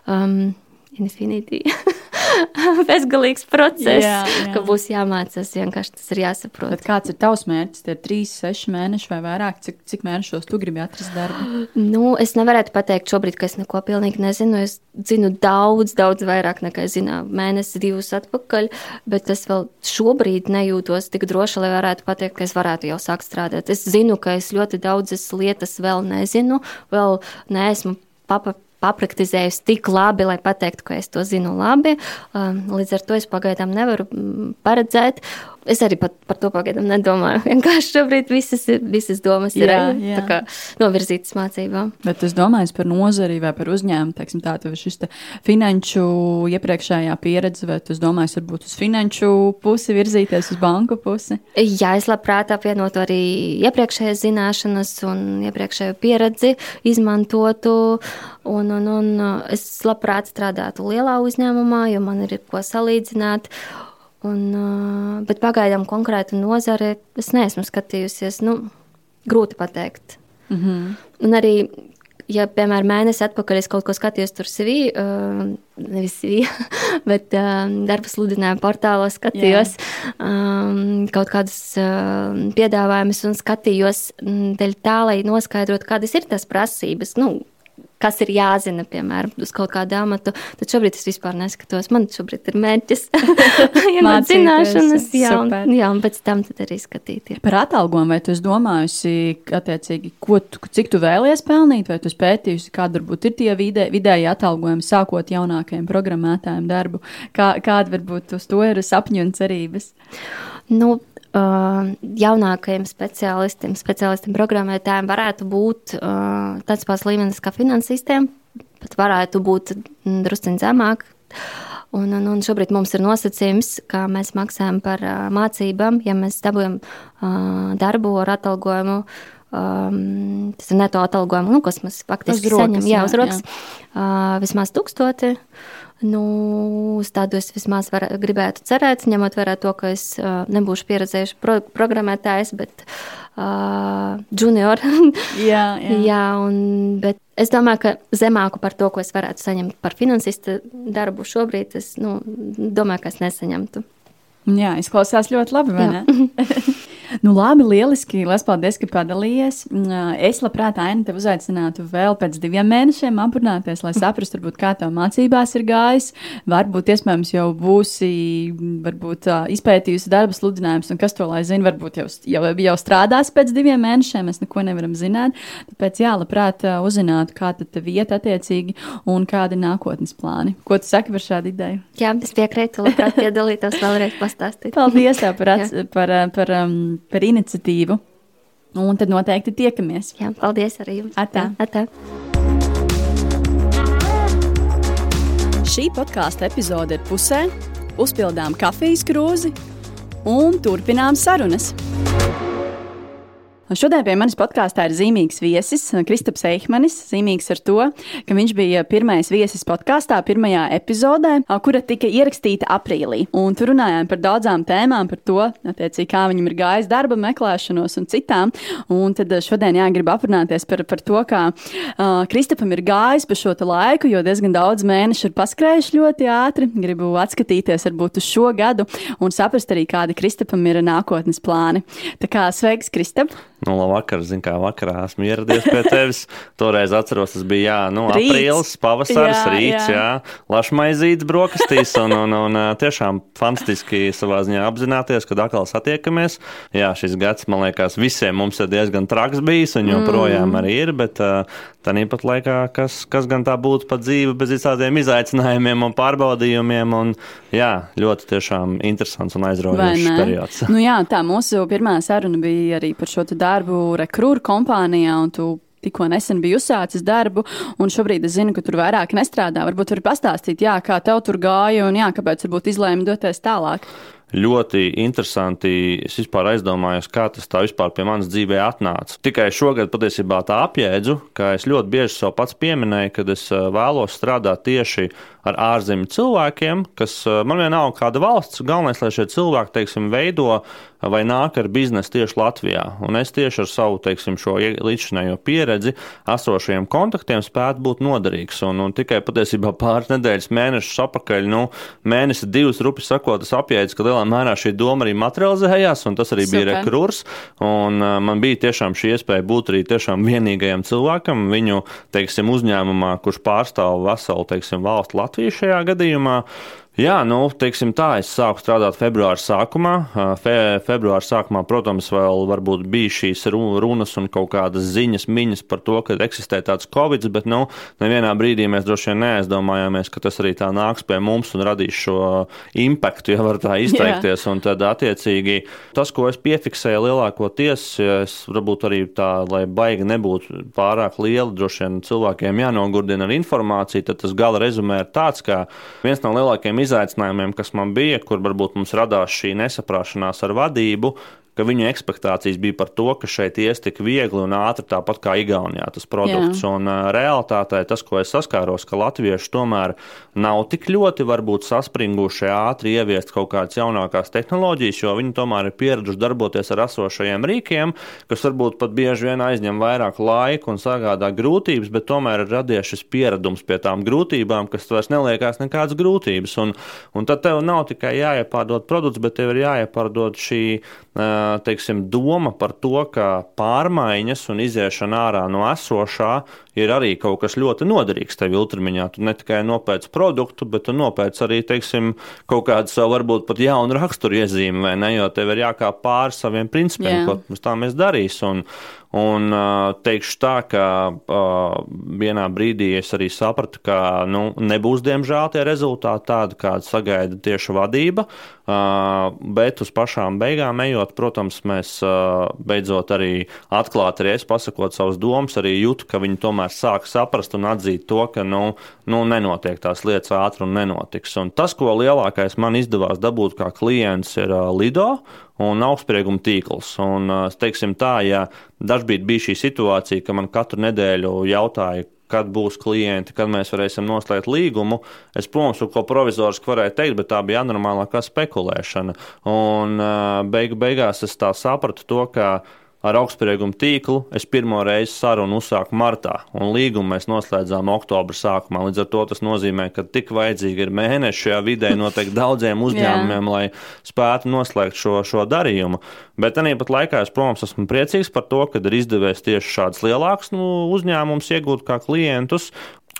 um, infinity. [laughs] [laughs] Bezgalīgs process, Jā, jā. ka būs jāmācās. Vienkārši tas ir jāsaprot. Bet kāds ir tavs mērķis? Tie ir 3, 6 mēneši vai vairāk. Cik, cik mēnešos tu gribi atrast darbu? Nu, es nevarētu pateikt šobrīd, ka es neko pilnīgi nezinu. Es zinu daudz, daudz vairāk nekā zināju mēnesi, divus atpakaļ, bet es vēl šobrīd nejūtos tik droši, lai varētu pateikt, ka es varētu jau sākt strādāt. Es zinu, ka es ļoti daudzas lietas vēl nezinu, vēl neesmu papa. Papraktizējusi tik labi, lai pateiktu, ka es to zinu labi. Um, Līdz ar to es pagaidām nevaru mm, paredzēt. Es arī pat par to pagaidām nedomāju. [laughs] Vienkārši šobrīd visas, ir- visas domas ir Jā, eh, jā. kā novirzītas mācībām. Bet es domāju par nozari vai par uzņēmumu, teiksim, tā tev ir šis te finanšu iepriekšējā pieredze, vai tu domāji, varbūt uz finanšu pusi virzīties, uz banku pusi? Jā, es labprāt apvienotu arī iepriekšējās zināšanas un iepriekšējo pieredzi, izmantotu. Un, un, un es labprāt strādātu lielā uzņēmumā, jo man ir ko salīdzināt. Un, bet pagaidām konkrētu nozare es neesmu skatījusies. Nu, grūti pateikt. Mm -hmm. Un arī, ja, piemēram, mēnesi atpakaļ es kaut ko skatījos tur CV, uh, nevis CV, [laughs] bet uh, darba sludinājumu portālos skatījos um, kaut kādus uh, piedāvājumus un skatījos dēļ tā, lai noskaidrotu, kādas ir tās prasības. Nu, Kas ir jāzina, piemēram, uz kaut kādu amatu, tad šobrīd es vispār neskatos. Man šobrīd ir mērķis, [laughs] iegūt Mācīties, zināšanas, jā, un, jā, un pēc tam arī skatīties. Par atalgojumu, vai tu domājusi, attiecīgi, ko tu, cik tu vēlies pelnīt, vai tu pētījusi, kāda varbūt ir tie vidē, vidēji atalgojumi, sākot jaunākajiem programmētājiem darbu? Kā, kāda varbūt uz to ir sapņu un cerības? Nu, jaunākajiem speciālistiem, speciālistiem programmētājiem varētu būt uh, tāds pats līmenis kā finansistiem, pat varētu būt drusciņ zemāk. Un, un, un šobrīd mums ir nosacījums, ka mēs maksājam par uh, mācībām, ja mēs dabūjam uh, darbu ar atalgojumu. Um, tas ir neto atalgojumu, nu, kas mēs faktiski saņemam. Jā, uz rokas. Uh, vismaz tūkstoti. Nu, uz tādu es vismaz var, gribētu cerēt, ņemot vērā to, ka es uh, nebūšu pieredzējuši pro, programmētājs, bet uh, junior. [laughs] jā, jā. jā un, bet Es domāju, ka zemāku par to, ko es varētu saņemt par finansista darbu šobrīd, es nu, domāju, ka es nesaņemtu. Jā, izklausās ļoti labi, vai Jā. ne? [laughs] Nu, labi, lieliski. Lielas paldies, ka padalījies. Mm, es labprāt, Aina, tevi uzaicinātu vēl pēc diviem mēnešiem aprunāties, lai saprastu, varbūt, kā tev mācībās ir gājis. Varbūt, iespējams, jau būsi varbūt, izpētījusi darba sludinājumus, un kas to lai zina, varbūt jau, jau, jau strādās pēc diviem mēnešiem. Mēs neko nevaram zināt. Tāpēc, jā, labprāt, uzzinātu, kā tev iet attiecīgi un kādi nākotnes plāni. Ko tu saki par šādu ideju? Jā, es piekrītu, labprāt piedalītos vēlreiz pastāstīt. Paldies tev par, [laughs] par, par, par um, par iniciatīvu. Un tad noteikti tiekamies. Jā, paldies arī jums. Atā. Atā. Šī podkāstu epizode ir pusē. Uzpildām kafijas krūzi un turpinām sarunas. Šodien pie manis podkāstā ir zīmīgs viesis, Kristaps Eihmanis. Zīmīgs ar to, ka viņš bija pirmais viesis podkāstā, pirmajā epizodē, kura tika ierakstīta aprīlī. Un tur runājām par daudzām tēmām, par to, kā viņam ir gājis darba meklēšanos un citām. Un tad šodien jāgrib aprunāties par, par to, kā uh, Kristapam ir gājis pa šo laiku, jo diezgan daudz mēnešu ir paskrējuši ļoti ātri. Gribu atskatīties varbūt uz šo gadu un saprast arī, kādi Kristapam ir nākotnes plāni. Tā kā sveiks, Kristap! Nu, vakar, zin, kā vakarā esmu ieradies pie tevis. [laughs] Toreiz atceros, tas bija jā, nu, rīts. aprīlis, pavasaris, jā, rīts, jā. jā. lašmaizīts brokastīs. Un, un, un tiešām fantastiski savā ziņā apzināties, kad atkal satiekamies. Jā, šis gads, man liekas, visiem mums ir diezgan traks bijis un joprojām mm. arī ir. Bet tāpat laikā, kas, kas gan tā būtu pa dzīvi bez tādiem izaicinājumiem un pārbaudījumiem. Un, jā, ļoti tiešām interesants un aizraujošs periods. Nu, jā, tā mūsu pirmā saruna bija arī par šo darbu darbu rekrūra kompānijā, un tu tikko nesen biji uzsācis darbu, un šobrīd es zinu, ka tur vairāk nestrādā. Varbūt vari pastāstīt, jā, kā tev tur gāja un jā, kāpēc varbūt izlēma doties tālāk. Ļoti interesanti. Es vispār aizdomājos, kā tas tā vispār pie manas dzīvē atnāca. Tikai šogad patiesībā tā apjēdzu, ka es ļoti bieži sev pats pieminēju, ka es eh, vēlos strādāt tieši ar ārzemju cilvēkiem, kas eh, man vienalga kāda valsts. Galvenais, lai šie cilvēki, teiksim, veido vai nāk ar biznesu tieši Latvijā. Un es tieši ar savu teiksim, šo līdzinējo pieredzi, esošajiem kontaktiem spētu būt noderīgs. Un, un tikai patiesībā pāris nedēļas, mēnešus atpakaļ, nu, mēnesi divas rupi sakot, es apjēdzu, ka lielā mērā šī doma arī materializējās, un tas arī Super. bija rekrurs. Un uh, man bija tiešām šī iespēja būt arī tiešām vienīgajam cilvēkam viņu, teiksim, uzņēmumā, kurš pārstāv veselu, teiksim, valstu Latviju šajā gadījumā. Uh, Jā, nu, teiksim tā, es sāku strādāt februāra sākumā. Fe, februāra sākumā, protams, vēl varbūt bija šīs runas un kaut kādas ziņas, miņas par to, ka eksistē tāds covid, bet, nu, nevienā brīdī mēs droši vien neaizdomājāmies, ka tas arī tā nāks pie mums un radīs šo impaktu, ja var tā izteikties. Jā. Un tad, attiecīgi, tas, ko es piefiksēju lielākoties, es varbūt arī tā, lai baigi nebūtu pārāk liela, droši vien cilvēkiem jānogurdina ar informāciju, tad tas gala rezumē ir tāds, ka viens no lielākajiem izaicinājumiem, kas man bija, kur varbūt mums radās šī nesaprašanās ar vadību, ka viņu expectācijas bija par to, ka šeit ies tik viegli un ātri, tāpat kā Igaunijā tas produkts. Jā. Un uh, realitātē tas, ko es saskāros, ka latvieši tomēr nav tik ļoti varbūt saspringuši ātri ieviest kaut kādas jaunākās tehnoloģijas, jo viņi tomēr ir pieraduši darboties ar esošajiem rīkiem, kas varbūt pat bieži vien aizņem vairāk laika un sagādā grūtības, bet tomēr ir radies šis pieredums pie tām grūtībām, kas vairs neliekās nekādas grūtības. Un, un tad tev nav tikai jāiepārdod produkts, bet tev ir jāiepārdod šī teiksim, doma par to, ka pārmaiņas un iziešana ārā no esošā ir arī kaut kas ļoti noderīgs tev ilgtermiņā. Tu ne tikai nopērci produktu, bet tu nopērci arī teiksim, kaut kādu savu, varbūt pat jaunu raksturu iezīmi, vai ne? Jo tev ir jākāp pāri saviem principiem, yeah. ko tā mēs darīsim. Un, Un teikšu tā, ka vienā brīdī es arī sapratu, ka nu, nebūs diemžēl tie rezultāti tādi, kādi sagaida tieši vadība. Bet uz pašām beigām ejot, protams, mēs beidzot arī atklāti arī es pasakot savas domas, arī jūtu, ka viņi tomēr sāk saprast un atzīt to, ka nu, nu, nenotiek tās lietas ātri un nenotiks. Un tas, ko lielākais man izdevās dabūt kā klients, ir Lido un augstsprieguma tīkls. Un, teiksim tā, ja dažkārt bija šī situācija, ka man katru nedēļu jautāja, kad būs klienti, kad mēs varēsim noslēgt līgumu. Es, protams, ko provizoriski varēju teikt, bet tā bija anormālākā spekulēšana. Un beigu beigās es tā sapratu to, ka ar augstsprieguma tīklu es pirmo reizi sarunu uzsāku martā, un līgumu mēs noslēdzām oktobra sākumā. Līdz ar to tas nozīmē, ka tik vajadzīgi ir mēneši šajā vidē noteikti daudziem [laughs] uzņēmumiem, lai spētu noslēgt šo, šo darījumu. Bet arī pat laikā es, protams, esmu priecīgs par to, ka ir izdevies tieši šāds lielāks nu, uzņēmums iegūt kā klientus,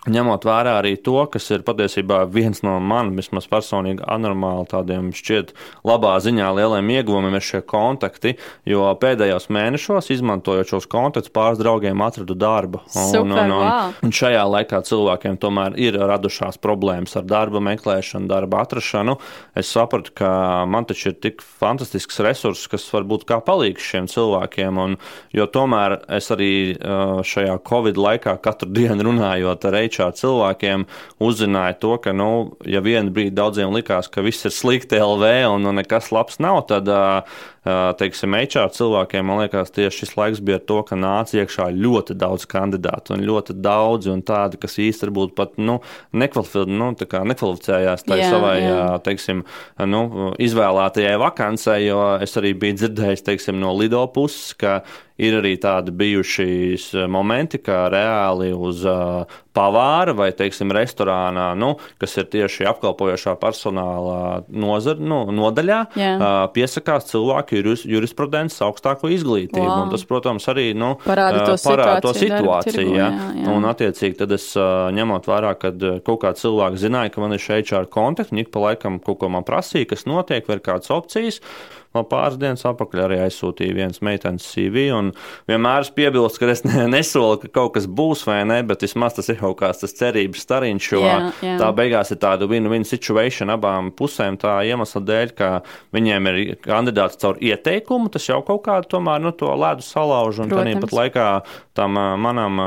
Ņemot vērā arī to, kas ir patiesībā viens no maniem, vismaz personīgi, anormāli tādiem šķiet labā ziņā lieliem ieguvumiem, ir šie kontakti. Jo pēdējos mēnešos, izmantojot šos kontaktus, pāris draugiem atradu darbu. Un, Super, un, un, wow. un šajā laikā cilvēkiem tomēr ir radušās problēmas ar darba meklēšanu, darba atrašanu. Es sapratu, ka man taču ir tik fantastisks resurss, kas var būt kā palīgs šiem cilvēkiem. Un, jo tomēr es arī šajā Covid laikā katru [laughs] dienu runājot ar HR cilvēkiem uzzināja to, ka, nu, ja vienu brīdi daudziem likās, ka viss ir slikti LV un nu, nekas labs nav, tad teiksim, HR cilvēkiem, man liekas, tieši šis laiks bija ar to, ka nāca iekšā ļoti daudz kandidātu un ļoti daudzi un tādi, kas īsti varbūt pat nu, nu, nekvalificējās tai jā, savai, jā. teiksim, nu, izvēlētajai vakancei, jo es arī biju dzirdējis, teiksim, no Lido puses, ka ir arī tādi bijuši momenti, kā reāli uz uh, pavāra vai, teiksim, restorānā, nu, kas ir tieši apkalpojošā personāla nozar, nu, nodaļā, uh, piesakās cilvēki juris, jurisprudences augstāko izglītību. Wow. Tas, protams, arī nu, parāda to parāda situāciju. To situāciju tirgu, jā. Jā, jā. Un, attiecīgi, tad es ņemot vērā, ka kaut kāds cilvēks zināja, ka man ir šeit HR kontakti, un ik pa laikam kaut ko man prasīja, kas notiek, vai ir kādas opcijas. Man pāris dienas atpakaļ arī aizsūtīja viens meitenes CV. Vienmēr es piebilstu, ka es ne, nesolu, ka kaut kas būs vai ne, bet vismaz tas ir kaut kāds tas cerības stariņš, jo jā, jā. tā beigās ir tāda win-win situation abām pusēm. Tā iemesla dēļ, ka viņiem ir kandidāts caur ieteikumu, tas jau kaut kādu tomēr nu, to ledu salauž. Un tādā pat laikā tam manam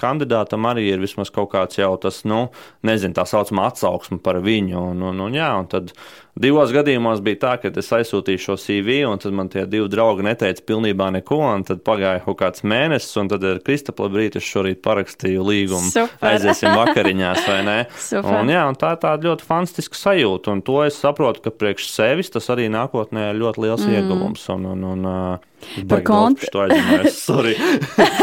kandidātam arī ir vismaz kaut kāds jau tas, nu, nezinu, tā saucamā atsauksme par viņu. Un, un, un, jā, un tad divos gadījumos bija tā, ka es aizsūtīju šo CV, un tad man tie divi draugi neteica pilnībā neko, tad pagāja kaut kāds mēnesis, un tad ar Kristapla brīdi es šorīt parakstīju līgumu. Super. Aiziesim vakariņās, vai ne? [laughs] Super. Un, jā, un tā ir tāda ļoti fantastiska sajūta, un to es saprotu, ka priekš sevis tas arī nākotnē ir ļoti liels mm. ieguvums. Un, un, un, Par kontaktu.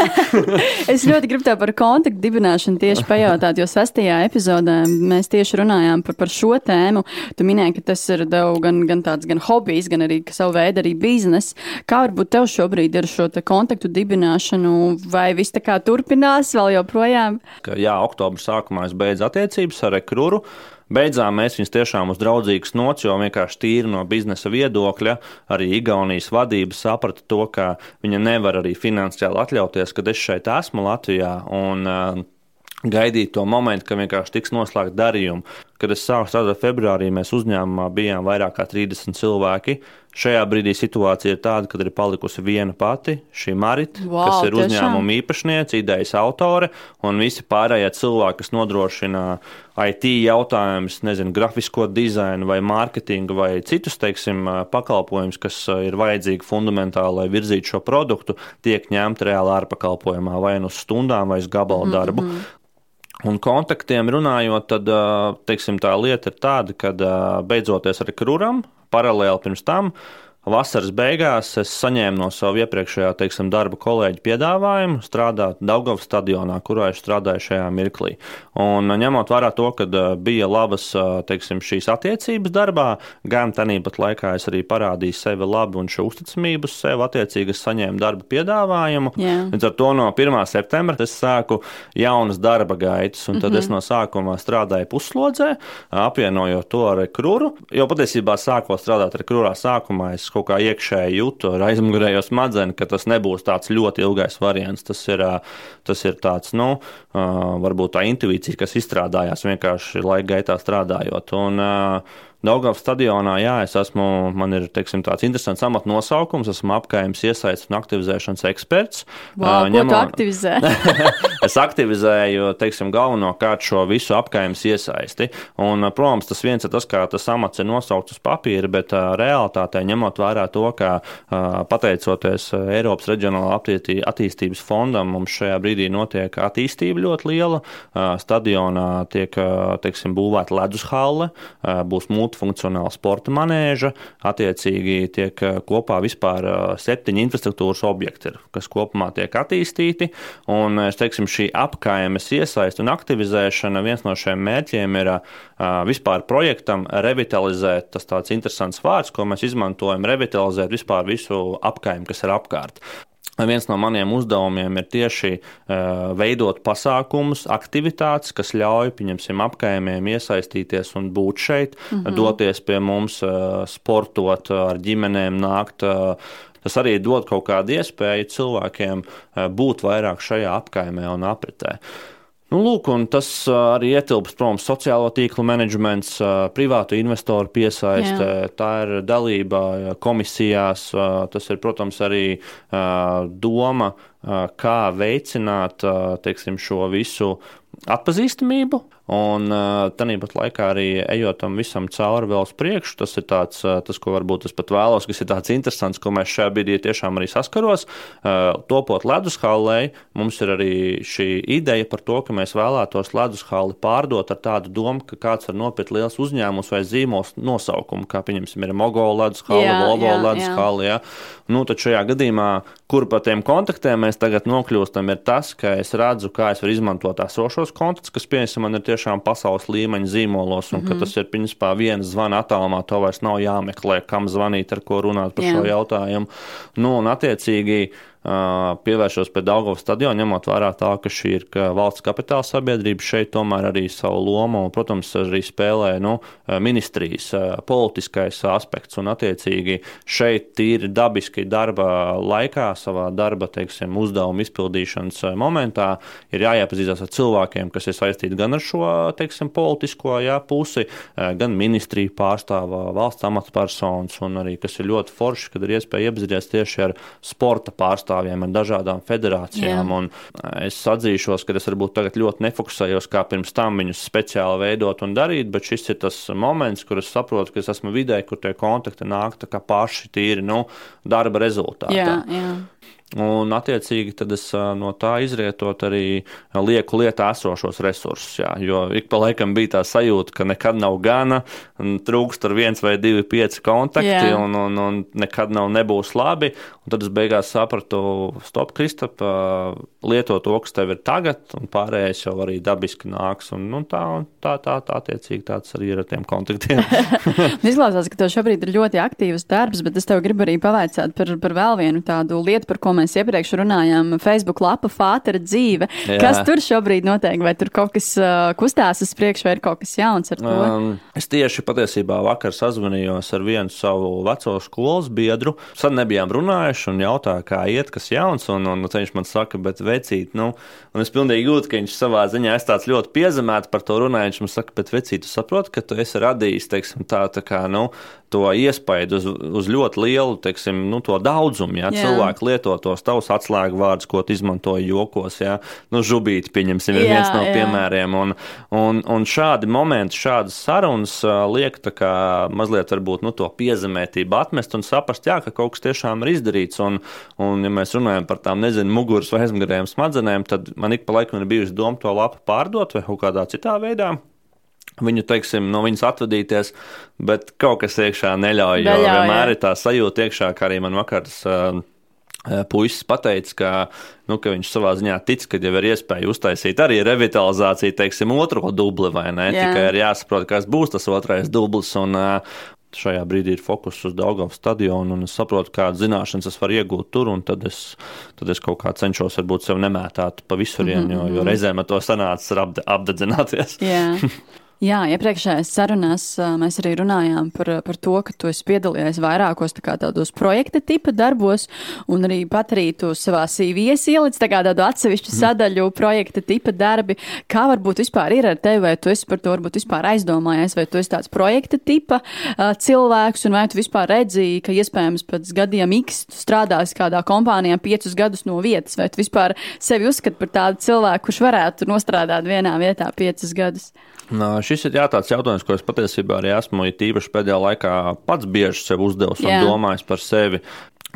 [laughs] es ļoti gribu tev par kontaktu dibināšanu tieši pajautāt, jo sastajā epizodē mēs tieši runājām par, par šo tēmu. Tu minēji, ka tas ir gan, gan tāds gan hobijs, gan arī savu veidu arī biznesa. Kā varbūt tev šobrīd ir šo kontaktu dibināšanu, vai viss tā kā turpinās vēl joprojām? Ka, jā, oktobra sākumā es beidzu attiecības ar Rekruru. Beidzām mēs viņus tiešām uz draudzīgas nots, jo vienkārši tīri no biznesa viedokļa arī Igaunijas vadība saprata to, ka viņa nevar arī finansiāli atļauties, kad es šeit esmu Latvijā. Un, uh, gaidīt to momentu, kad vienkārši tiks noslēgta darījuma. Kad es sāku strādāt februārī, mēs uzņēmumā bijām vairāk kā 30 cilvēki. Šajā brīdī situācija ir tāda, ka ir palikusi viena pati, šī Marita, wow, kas ir tiešām? uzņēmuma īpašniece, idejas autore, un visi pārējie cilvēki, kas nodrošina IT jautājumus, nezinu, grafisko dizainu vai mārketingu vai citus, teiksim, pakalpojumus, kas ir vajadzīgi fundamentāli, lai virzītu šo produktu, tiek ņemti reāli ārpakalpojumā vai nu uz stundām vai uz gabalu darbu. Mm -hmm. Un kontaktiem runājot, tad teiksim, tā lieta ir tāda, ka beidzoties ar krūram, paralēli pirms tam Vasaras beigās es saņēmu no sava iepriekšējā teiksim, darba kolēģa piedāvājumu strādāt Daugavas stadionā, kurā es strādāju šajā mirklī. Un, ņemot vērā to, ka bija labas teiksim, šīs attiecības darbā, gan tāpat laikā es arī parādīju sevi labi un šo uzticamību uz sevi. Attiecīgi es saņēmu darba piedāvājumu. Yeah. Līdz ar to no 1. septembra es sāku jaunas darba gaitas, un tad mm -hmm. es no sākuma strādāju puslodzē, apvienojot to ar krūru. Jo patiesībā sākot strādāt ar krūrā sākumā, es kaut kā iekšēji jūtu ar aizmugurējo smadzenes, ka tas nebūs tāds ļoti ilgais variants. Tas ir, tas ir tāds, nu, varbūt tā intuīcija, kas izstrādājās vienkārši laika gaitā strādājot. Un, Daugavas stadionā, jā, es esmu, man ir teiksim, tāds interesants amata nosaukums, esmu apgājums iesaistīts un aktivizēšanas eksperts. Wow, uh, ņemot... aktivizē? [laughs] [laughs] es aktivizēju, teiksim, galvenokārt šo visu apgājums iesaisti. Un, protams, tas viens ir tas, kā tas amats ir nosaukts uz papīra, bet uh, realitātē ņemot vērā to, ka uh, pateicoties Eiropas reģionālā attīstības fondam, mums šajā brīdī notiek attīstība ļoti liela. Uh, stadionā tiek, uh, teiksim, būvēta ledus halle, uh, būs mūsu multifunkcionāla sporta manēža. Attiecīgi tiek eh, kopā vispār eh, septiņi infrastruktūras objekti, kas kopumā tiek attīstīti. Un, es teiksim, šī apkaimes iesaist un aktivizēšana viens no šiem mērķiem ir eh, vispār projektam revitalizēt, tas tāds interesants vārds, ko mēs izmantojam, revitalizēt vispār visu apkaimi, kas ir apkārt. Viens no maniem uzdevumiem ir tieši uh, veidot pasākumus, aktivitātes, kas ļauj, pieņemsim, apkaimiem iesaistīties un būt šeit, mm -hmm. doties pie mums, uh, sportot, ar ģimenēm nākt. Uh, tas arī dod kaut kādu iespēju cilvēkiem būt vairāk šajā apkaimē un apritē. Uh, Nu, lūk, tas arī ietilpst, protams, sociālo tīklu menedžments, privātu investoru piesaiste, Jā. tā ir dalība komisijās, tas ir, protams, arī doma, kā veicināt teiksim, šo visu atpazīstamību. Un tāpat laikā arī ejot tam visam cauri vēl uz priekšu, tas ir tāds, tas, ko varbūt es pat vēlos, kas ir tāds interesants, ko mēs šajā brīdī tiešām arī saskaros. Topot ledushallē, mums ir arī šī ideja par to, ka mēs vēlētos ledushalli pārdot ar tādu domu, ka kāds var nopirkt liels uzņēmums vai zīmols nosaukumu, kā pieņemsim, ir Mogo ledushalli, Volvo ledushalli. Ja? Nu, tad šajā gadījumā, kur pa tiem kontaktiem mēs tagad nokļūstam, ir tas, ka es redzu, kā es varu izmantot esošos kontaktus, kas, piemēram, man ir tieši tiešām pasaules līmeņa zīmolos, un mm -hmm. ka mhm. tas ir principā viens zvana attālumā, to vairs nav jāmeklē, kam zvanīt, ar ko runāt par Jā. šo jautājumu. Nu, un attiecīgi pievēršos pie Daugavas stadiona, ņemot vērā tā, ka šī ir ka valsts kapitāla sabiedrība, šeit tomēr arī savu lomu, un, protams, arī spēlē nu, ministrijas politiskais aspekts, un attiecīgi šeit tīri dabiski darba laikā, savā darba, teiksim, uzdevuma izpildīšanas momentā ir jāiepazīstās ar cilvēkiem, kas ir saistīti gan ar šo, teiksim, politisko jā, pusi, gan ministriju pārstāvā, valsts amatpersonas, un arī, kas ir ļoti forši, kad ir iespēja iepazīties tieši ar sporta pārstāvjiem pārstāvjiem, ar dažādām federācijām. Es atzīšos, ka es varbūt tagad ļoti nefokusējos, kā pirms tam viņus speciāli veidot un darīt, bet šis ir tas moments, kur es saprotu, ka es esmu vidē, kur tie kontakti nāk paši tīri nu, darba rezultātā. Jā, jā. Un, attiecīgi, tad es no tā izrietot arī lieku lietā esošos resursus. Jā, jo ik pa laikam bija tā sajūta, ka nekad nav gana, trūkst ar viens vai divi pieci kontakti, jā. un, un, un nekad nav nebūs labi. Un tad es beigās sapratu, stop, Kristap, lieto to, kas tev ir tagad, un pārējais jau arī dabiski nāks. Un, nu, tā, tā, tā, tā, attiecīgi tāds arī ir ar tiem kontaktiem. [laughs] [laughs] Izklausās, ka tev šobrīd ir ļoti aktīvs darbs, bet es tev gribu arī pavaicāt par, par vēl vienu tādu lietu, par ko mēs iepriekš runājām, Facebook lapa Fātera dzīve. Jā. Kas tur šobrīd notiek? Vai tur kaut kas uh, kustās uz priekšu, vai ir kaut kas jauns ar to? Um, es tieši patiesībā vakar sazvanījos ar vienu savu veco skolas biedru. Tad nebijām runājuši un jautāju, kā iet, kas jauns. Un, un, un viņš man saka, bet vecīt, nu, un es pilnīgi jūtu, ka viņš savā ziņā es tāds ļoti piezemēts par to runāju. Viņš man saka, bet vecīt, tu saproti, ka tu esi radījis, teiksim, tā, tā kā, nu, to iespaidu uz, uz ļoti lielu teiksim, nu, daudzumu. Ja? Cilvēki lieto tos tavus atslēgu vārdus, ko tu izmantoji jokos. Ja? Nu, žubīti, pieņemsim, ir jā, viens no jā. piemēriem. Un, un, un šādi momenti, šādas sarunas liek kā, mazliet varbūt, nu, to piezemētību atmest un saprast, jā, ka kaut kas tiešām ir izdarīts. Un, un ja mēs runājam par tām, nezinu, muguras vai aizmugurējām smadzenēm, tad man ik pa laikam ir bijusi doma to lapu pārdot vai kaut kādā citā veidā viņu, teiksim, no viņas atvadīties, bet kaut kas iekšā neļauj. Jo neļauj, vienmēr ir tā sajūta iekšā, kā arī man vakars. Uh, Puisis pateica, ka, nu, ka viņš savā ziņā tic, ka jau ir iespēja uztaisīt arī revitalizāciju, teiksim, otro dubli, vai ne? Jā. Tikai ir jāsaprot, kas būs tas otrais dublis. Un, šajā brīdī ir fokus uz Daugavas stadionu, un es saprotu, kādas zināšanas es varu iegūt tur, un tad es, tad es kaut kā cenšos varbūt sev nemētāt pa visurienu, mm -hmm. jo, jo mhm. reizēm ar to sanācis apdedzināties. [laughs] Jā, iepriekšējās sarunās mēs arī runājām par, par to, ka tu esi piedalījies vairākos tā tādos projekta tipa darbos, un arī pat arī tu savā CV ielicis tādu atsevišķu mm. sadaļu projekta tipa darbi. Kā varbūt vispār ir ar tevi, vai tu esi par to varbūt vispār aizdomājies, vai tu esi tāds projekta tipa cilvēks, un vai tu vispār redzīji, ka iespējams pēc gadiem X strādāsi kādā kompānijā piecus gadus no vietas, vai tu vispār sevi uzskati par tādu cilvēku, kurš varētu nostrādāt vienā vietā piecus gadus? Šis ir jā, tāds jautājums, ko es patiesībā arī esmu īpaši pēdējā laikā pats bieži sev uzdevis un domājis par sevi.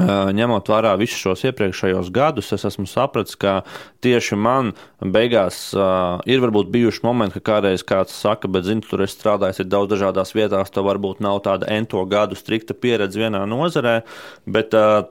Ņemot vērā visus šos iepriekšējos gadus, es esmu sapratis, ka tieši man beigās uh, ir varbūt bijuši momenti, ka kādreiz kāds saka, bet, zini, tur es strādāju daudz dažādās vietās, tev varbūt nav tāda ento gadu strikta pieredze vienā nozarē, bet uh,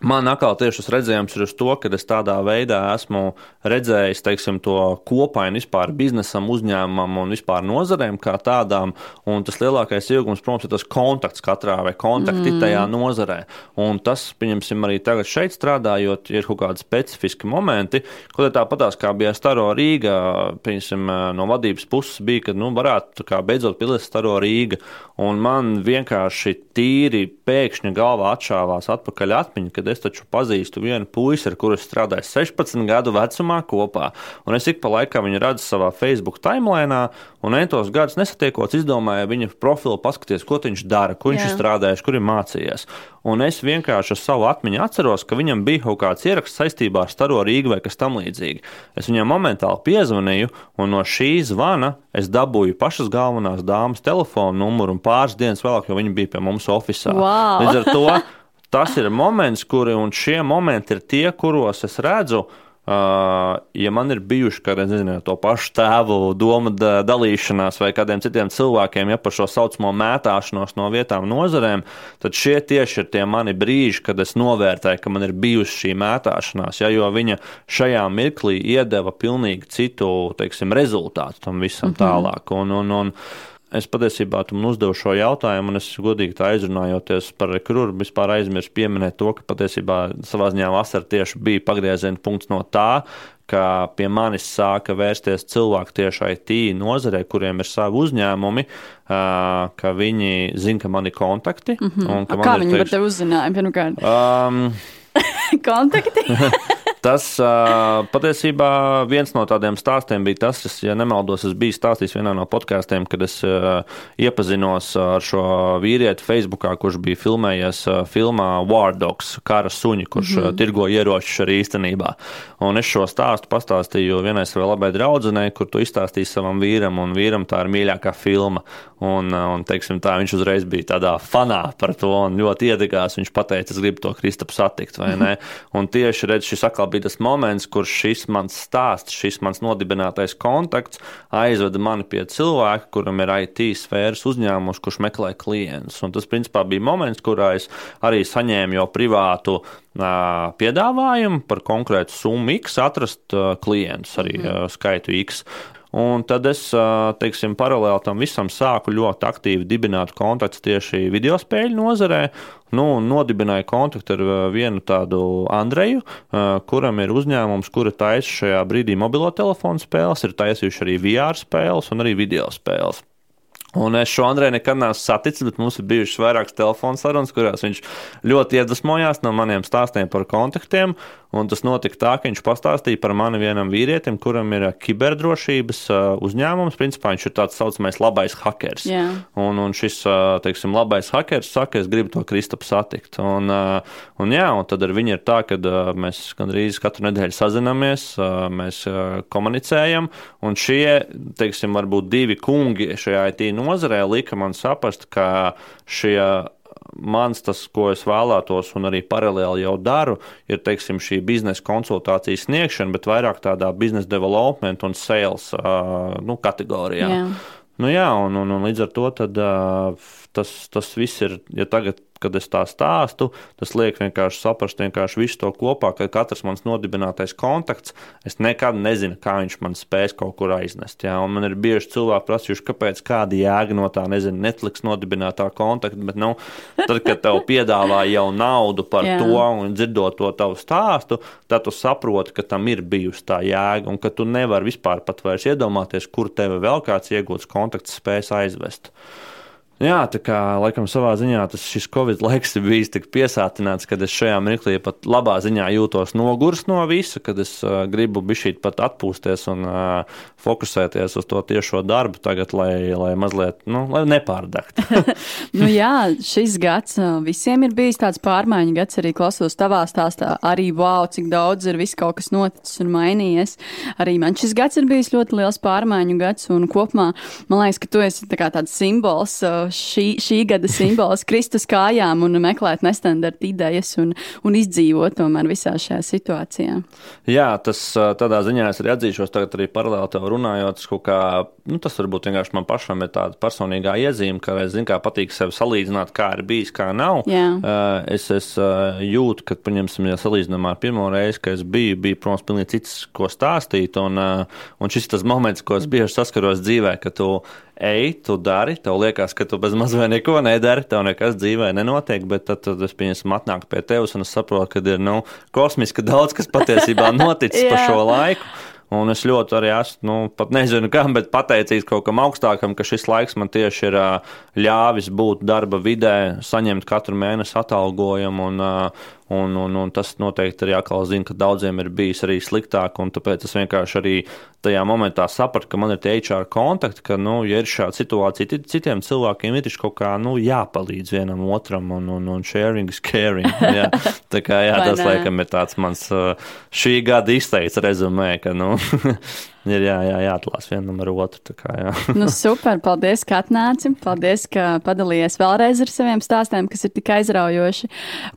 Man atkal tieši tas redzējums ir uz to, ka es tādā veidā esmu redzējis teiksim, to kopainu vispār biznesam, uzņēmumam un vispār nozarēm kā tādām. Un tas lielākais iegūms, protams, ir tas kontakts katrā vai kontakti mm. tajā nozarē. Un tas, pieņemsim, arī tagad šeit strādājot, ir kaut kādi specifiski momenti, ko tāpatās kā bija Staro Rīga, pieņemsim, no vadības puses bija, ka nu, varētu beidzot pilsēt Staro Rīga. Un man vienkārši tīri pēkšņi galvā atšāvās atpakaļ atmiņa, kad es taču pazīstu vienu puisi, ar kuru strādāju 16 gadu vecumā kopā. Un es ik pa laikam viņu redzu savā Facebook timelīnā, un entos gadus nesatiekot, izdomāju viņa profilu, paskatīties, ko viņš dara, ko viņš ir strādājis, kur ir mācījies. Un es vienkārši ar savu atmiņu atceros, ka viņam bija kaut kāds ieraksts saistībā ar Staro Rīgu vai kas tamlīdzīgi. Es viņam momentāli piezvanīju, un no šī zvana es dabūju pašas galvenās dāmas telefonu numuru un pāris dienas vēlāk, jo viņa bija pie mums oficiālā. Wow. Līdz ar to [laughs] tas ir moments, kuri, un šie momenti ir tie, kuros es redzu, Uh, ja man ir bijuši kādi, nezinu, to pašu tēvu domu dalīšanās vai kādiem citiem cilvēkiem, ja par šo saucamo mētāšanos no vietām nozarēm, tad šie tieši ir tie mani brīži, kad es novērtēju, ka man ir bijusi šī mētāšanās, ja, jo viņa šajā mirklī iedeva pilnīgi citu, teiksim, rezultātu tam visam mm -hmm. tālāk. Un, un, un, Es patiesībā tam uzdevu šo jautājumu, un es godīgi tā aizrunājoties par rekrūru, vispār aizmirsu pieminēt to, ka patiesībā savā ziņā vasara tieši bija pagrieziena punkts no tā, ka pie manis sāka vērsties cilvēki tieši IT nozarē, kuriem ir savi uzņēmumi, ka viņi zina, ka man ir kontakti. Mm -hmm. Kā viņi par tevi uzzināja pirmkārt? Um, [laughs] kontakti? [laughs] Tas uh, patiesībā viens no tādiem stāstiem bija tas, es, ja nemaldos, es biju stāstījis vienā no podkāstiem, kad es uh, iepazinos ar šo vīrieti Facebookā, kurš bija filmējies uh, filmā War Dogs, kara suņi, kurš mm -hmm. tirgo ieročus arī īstenībā. Un es šo stāstu pastāstīju vienai savai labai draudzenei, kur tu izstāstīji savam vīram, un vīram tā ir mīļākā filma. Un, un teiksim, tā, viņš uzreiz bija tādā fanā par to un ļoti iedegās. Viņš teica, es gribu to Kristapu satikt, vai ne? Un tieši redz, šis atkal bija tas moments, kur šis mans stāsts, šis mans nodibinātais kontakts aizveda mani pie cilvēka, kuram ir IT sfēras uzņēmums, kurš meklē klientus. Un tas, principā, bija moments, kurā es arī saņēmu jau privātu piedāvājumu par konkrētu summu X atrast klientus, arī uh, skaitu X. Un tad es, teiksim, paralēli tam visam sāku ļoti aktīvi dibināt kontaktus tieši video spēļu nozarē. Nu, nodibināju kontaktu ar vienu tādu Andreju, kuram ir uzņēmums, kura taisa šajā brīdī mobilo telefonu spēles, ir taisījuši arī VR spēles un arī video spēles. Un es šo Andreju nekad neesmu saticis, bet mums ir bijušas vairākas telefona sarunas, kurās viņš ļoti iedvesmojās no maniem stāstiem par kontaktiem. Un tas notika tā, ka viņš pastāstīja par mani vienam vīrietim, kuram ir kiberdrošības uzņēmums. Principā viņš ir tāds saucamais labais hackers. Yeah. Un, un šis teiksim, labais hackers saka, es gribu to Kristapu satikt. Un, un, jā, un tad ar viņu ir tā, ka mēs gandrīz katru nedēļu sazinamies, mēs komunicējam. Un šie, teiksim, varbūt divi kungi šajā IT nozarē lika man saprast, ka šie mans tas, ko es vēlētos, un arī paralēli jau daru, ir teiksim, šī biznesa konsultācijas sniegšana, bet vairāk tādā biznesa development un sales nu, kategorijā. Yeah. Nu, jā, un, un, un līdz ar to tad, tas, tas viss ir, ja tagad kad es tā stāstu, tas liek vienkārši saprast vienkārši visu to kopā, ka katrs mans nodibinātais kontakts, es nekad nezinu, kā viņš man spēs kaut kur aiznest. Jā. Un man ir bieži cilvēki prasījuši, kāpēc kāda jēga no tā, nezinu, Netflix nodibinātā kontakta, bet, nu, tad, kad tev piedāvā jau naudu par jā. to un dzirdot to tavu stāstu, tad tu saproti, ka tam ir bijusi tā jēga un ka tu nevari vispār pat vairs iedomāties, kur tevi vēl kāds iegūts kontakts spēs aizvest. Jā, tā kā laikam savā ziņā tas šis Covid laiks ir bijis tik piesātināts, ka es šajā mirklī pat labā ziņā jūtos nogurs no visa, kad es uh, gribu bišķīt pat atpūsties un uh, fokusēties uz to tiešo darbu tagad, lai, lai mazliet, nu, lai nepārdakt. [laughs] [laughs] nu jā, šis gads visiem ir bijis tāds pārmaiņu gads, arī klausos tavā stāstā, arī wow, cik daudz ir viss kaut kas noticis un mainījies. Arī man šis gads ir bijis ļoti liels pārmaiņu gads un kopumā man liekas, ka tu esi tā tāds simbols šī, šī gada simbols Kristus kājām un meklēt nestandarta idejas un, un izdzīvot tomēr visā šajā situācijā. Jā, tas tādā ziņā es arī atzīšos, tagad arī paralēli tev runājot, kā, nu, tas varbūt vienkārši man pašam ir tāda personīgā iezīme, ka es zinu, kā patīk sevi salīdzināt, kā ir bijis, kā nav. Jā. Es, es jūtu, ka, paņemsim, ja salīdzinām ar pirmo reizi, kad es biju, bija, protams, pilnīgi cits, ko stāstīt, un, un šis tas moments, ko es bieži saskaros dzīvē, ka tu ej, tu dari, tev liekas, ka tu bez mazliet neko nedari, tev nekas dzīvē nenotiek, bet tad, tad es pieņemsim atnāku pie tevis un es saprotu, ka ir nu, kosmiski daudz, kas patiesībā [laughs] noticis pa šo laiku. Un es ļoti arī esmu, nu, pat nezinu, kam, bet pateicīgs kaut kam augstākam, ka šis laiks man tieši ir ļāvis būt darba vidē, saņemt katru mēnesi atalgojumu. Un, Un, un, un tas noteikti arī atkal zina, ka daudziem ir bijis arī sliktāk. Tāpēc es vienkārši arī tajā momentā sapratu, ka man ir tie HR kontakti, ka, nu, ja ir šāda situācija, citiem cilvēkiem ir kaut kā nu, jāpalīdz vienam otram, un, un, un sharing is caring. [laughs] Jā. Tā kā jā, tas, laikam, ir tāds mans šī gada izteikts rezumē, ka, nu, [laughs] ir jā, jā, jāatlās vienam ar otru. Kā, jā. [laughs] nu, super, paldies, ka atnāci. Paldies, ka padalījies vēlreiz ar saviem stāstiem, kas ir tik aizraujoši.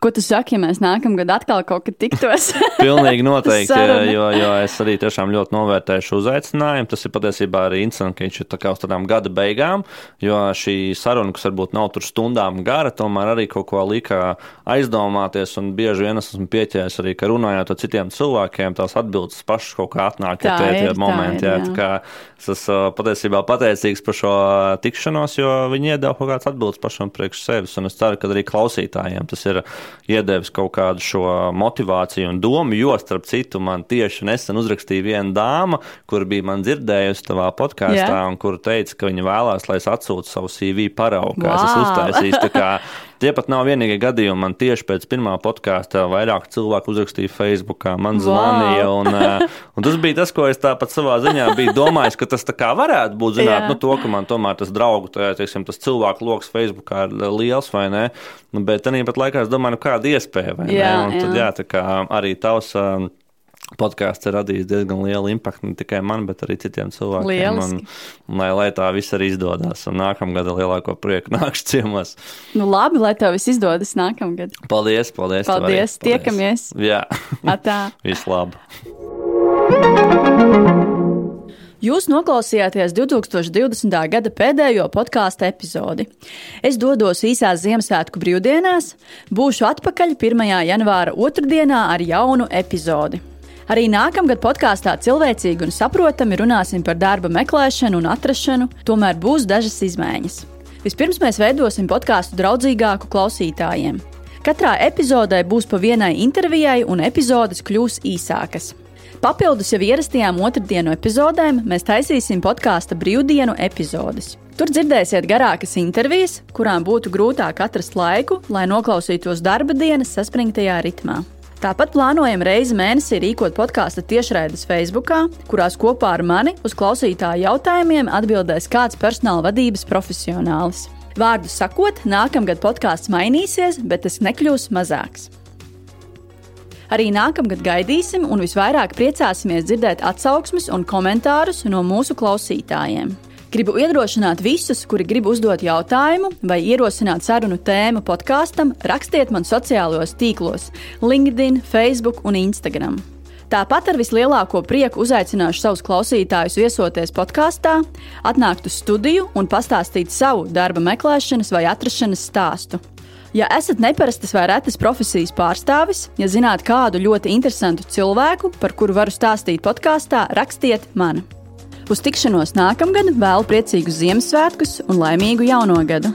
Ko tu saki, ja mēs nākamgad atkal kaut kad tiktos? [laughs] Pilnīgi noteikti, jo, jo es arī tiešām ļoti novērtēju šo uzaicinājumu. Tas ir patiesībā arī interesanti, ka viņš ir tā kā uz tādām gada beigām, jo šī saruna, kas varbūt nav tur stundām gara, tomēr arī kaut ko lika aizdomāties, un bieži vien esmu pieķēries arī, ka runājot ar citiem cilvēkiem, tās atbildes pašas kaut kā atnāk, ja tie ir momenti. Jā, jā. Es esmu patiesībā pateicīgs par šo tikšanos, jo viņi iedeva kaut kādas atbildes pašam priekš sevis, un es ceru, ka arī klausītājiem tas ir iedevis kaut kādu šo motivāciju un domu, jo, starp citu, man tieši nesen uzrakstīja viena dāma, kur bija man dzirdējusi tavā podkāstā, un kur teica, ka viņa vēlās, lai es atsūtu savu CV paraugu, kā wow. es esmu uztaisījis. [laughs] Tie pat nav vienīgie gadījumi. Man tieši pēc pirmā podkāsta vairāk cilvēku uzrakstīja Facebook, man zvanīja. Wow. Un, eh, un tas bija tas, ko es tāpat savā ziņā biju domājis, ka tas tā kā varētu būt. Zināt, nu, to, ka man tomēr tas draugu, tā, teiksim, tas cilvēku lokus Facebookā ir liels vai nē. Nu, bet tā pat laikā es domāju, nu, kāda iespēja. Jā, un tad jā, tā kā arī tavs. Uh, podkāsts ir radījis diezgan lielu impaktu ne tikai man, bet arī citiem cilvēkiem. Lieliski. Un, lai, lai tā viss arī izdodas, un nākamgad lielāko prieku [laughs] nākšu ciemos. Nu, labi, lai tev viss izdodas nākamgad. Paldies, paldies. Paldies, tiekamies. Jā, tā. [laughs] viss labi. Jūs noklausījāties 2020. gada pēdējo podkāstu epizodi. Es dodos īsās Ziemassvētku brīvdienās, būšu atpakaļ 1. janvāra otrdienā ar jaunu epizodi. Arī nākamgad podkāstā cilvēcīgi un saprotami runāsim par darba meklēšanu un atrašanu, tomēr būs dažas izmaiņas. Vispirms mēs veidosim podkāstu draudzīgāku klausītājiem. Katrā epizodē būs pa vienai intervijai, un epizodes kļūs īsākas. Papildus jau ierastajām otrdienu epizodēm mēs taisīsim podkāstu brīvdienu epizodes. Tur dzirdēsiet garākas intervijas, kurām būtu grūtāk atrast laiku, lai noklausītos darba dienas saspringtajā ritmā. Tāpat plānojam reizi mēnesī rīkot podkāstu tiešraides Facebook, kurās kopā ar mani uz klausītāju jautājumiem atbildēs kāds personāla vadības profesionālis. Vārdu sakot, nākamgad podkāsts mainīsies, bet tas nekļūs mazāks. Arī nākamgad gaidīsim un visvairāk priecāsimies dzirdēt atsauksmes un komentārus no mūsu klausītājiem. Gribu iedrošināt visus, kuri grib uzdot jautājumu vai ierosināt sarunu tēmu podkāstam, rakstiet man sociālajos tīklos, LinkedIn, Facebook un Instagram. Tāpat ar vislielāko prieku uzaicināšu savus klausītājus viesoties podkāstā, atnākt uz studiju un pastāstīt savu darba meklēšanas vai atrašanās stāstu. Ja esat neparastas vai retas profesijas pārstāvis, ja zināt kādu ļoti interesantu cilvēku, par kuru varu stāstīt podkāstā, rakstiet man. Uz tikšanos nākamgad, vēlu priecīgus Ziemassvētkus un laimīgu jauno gadu!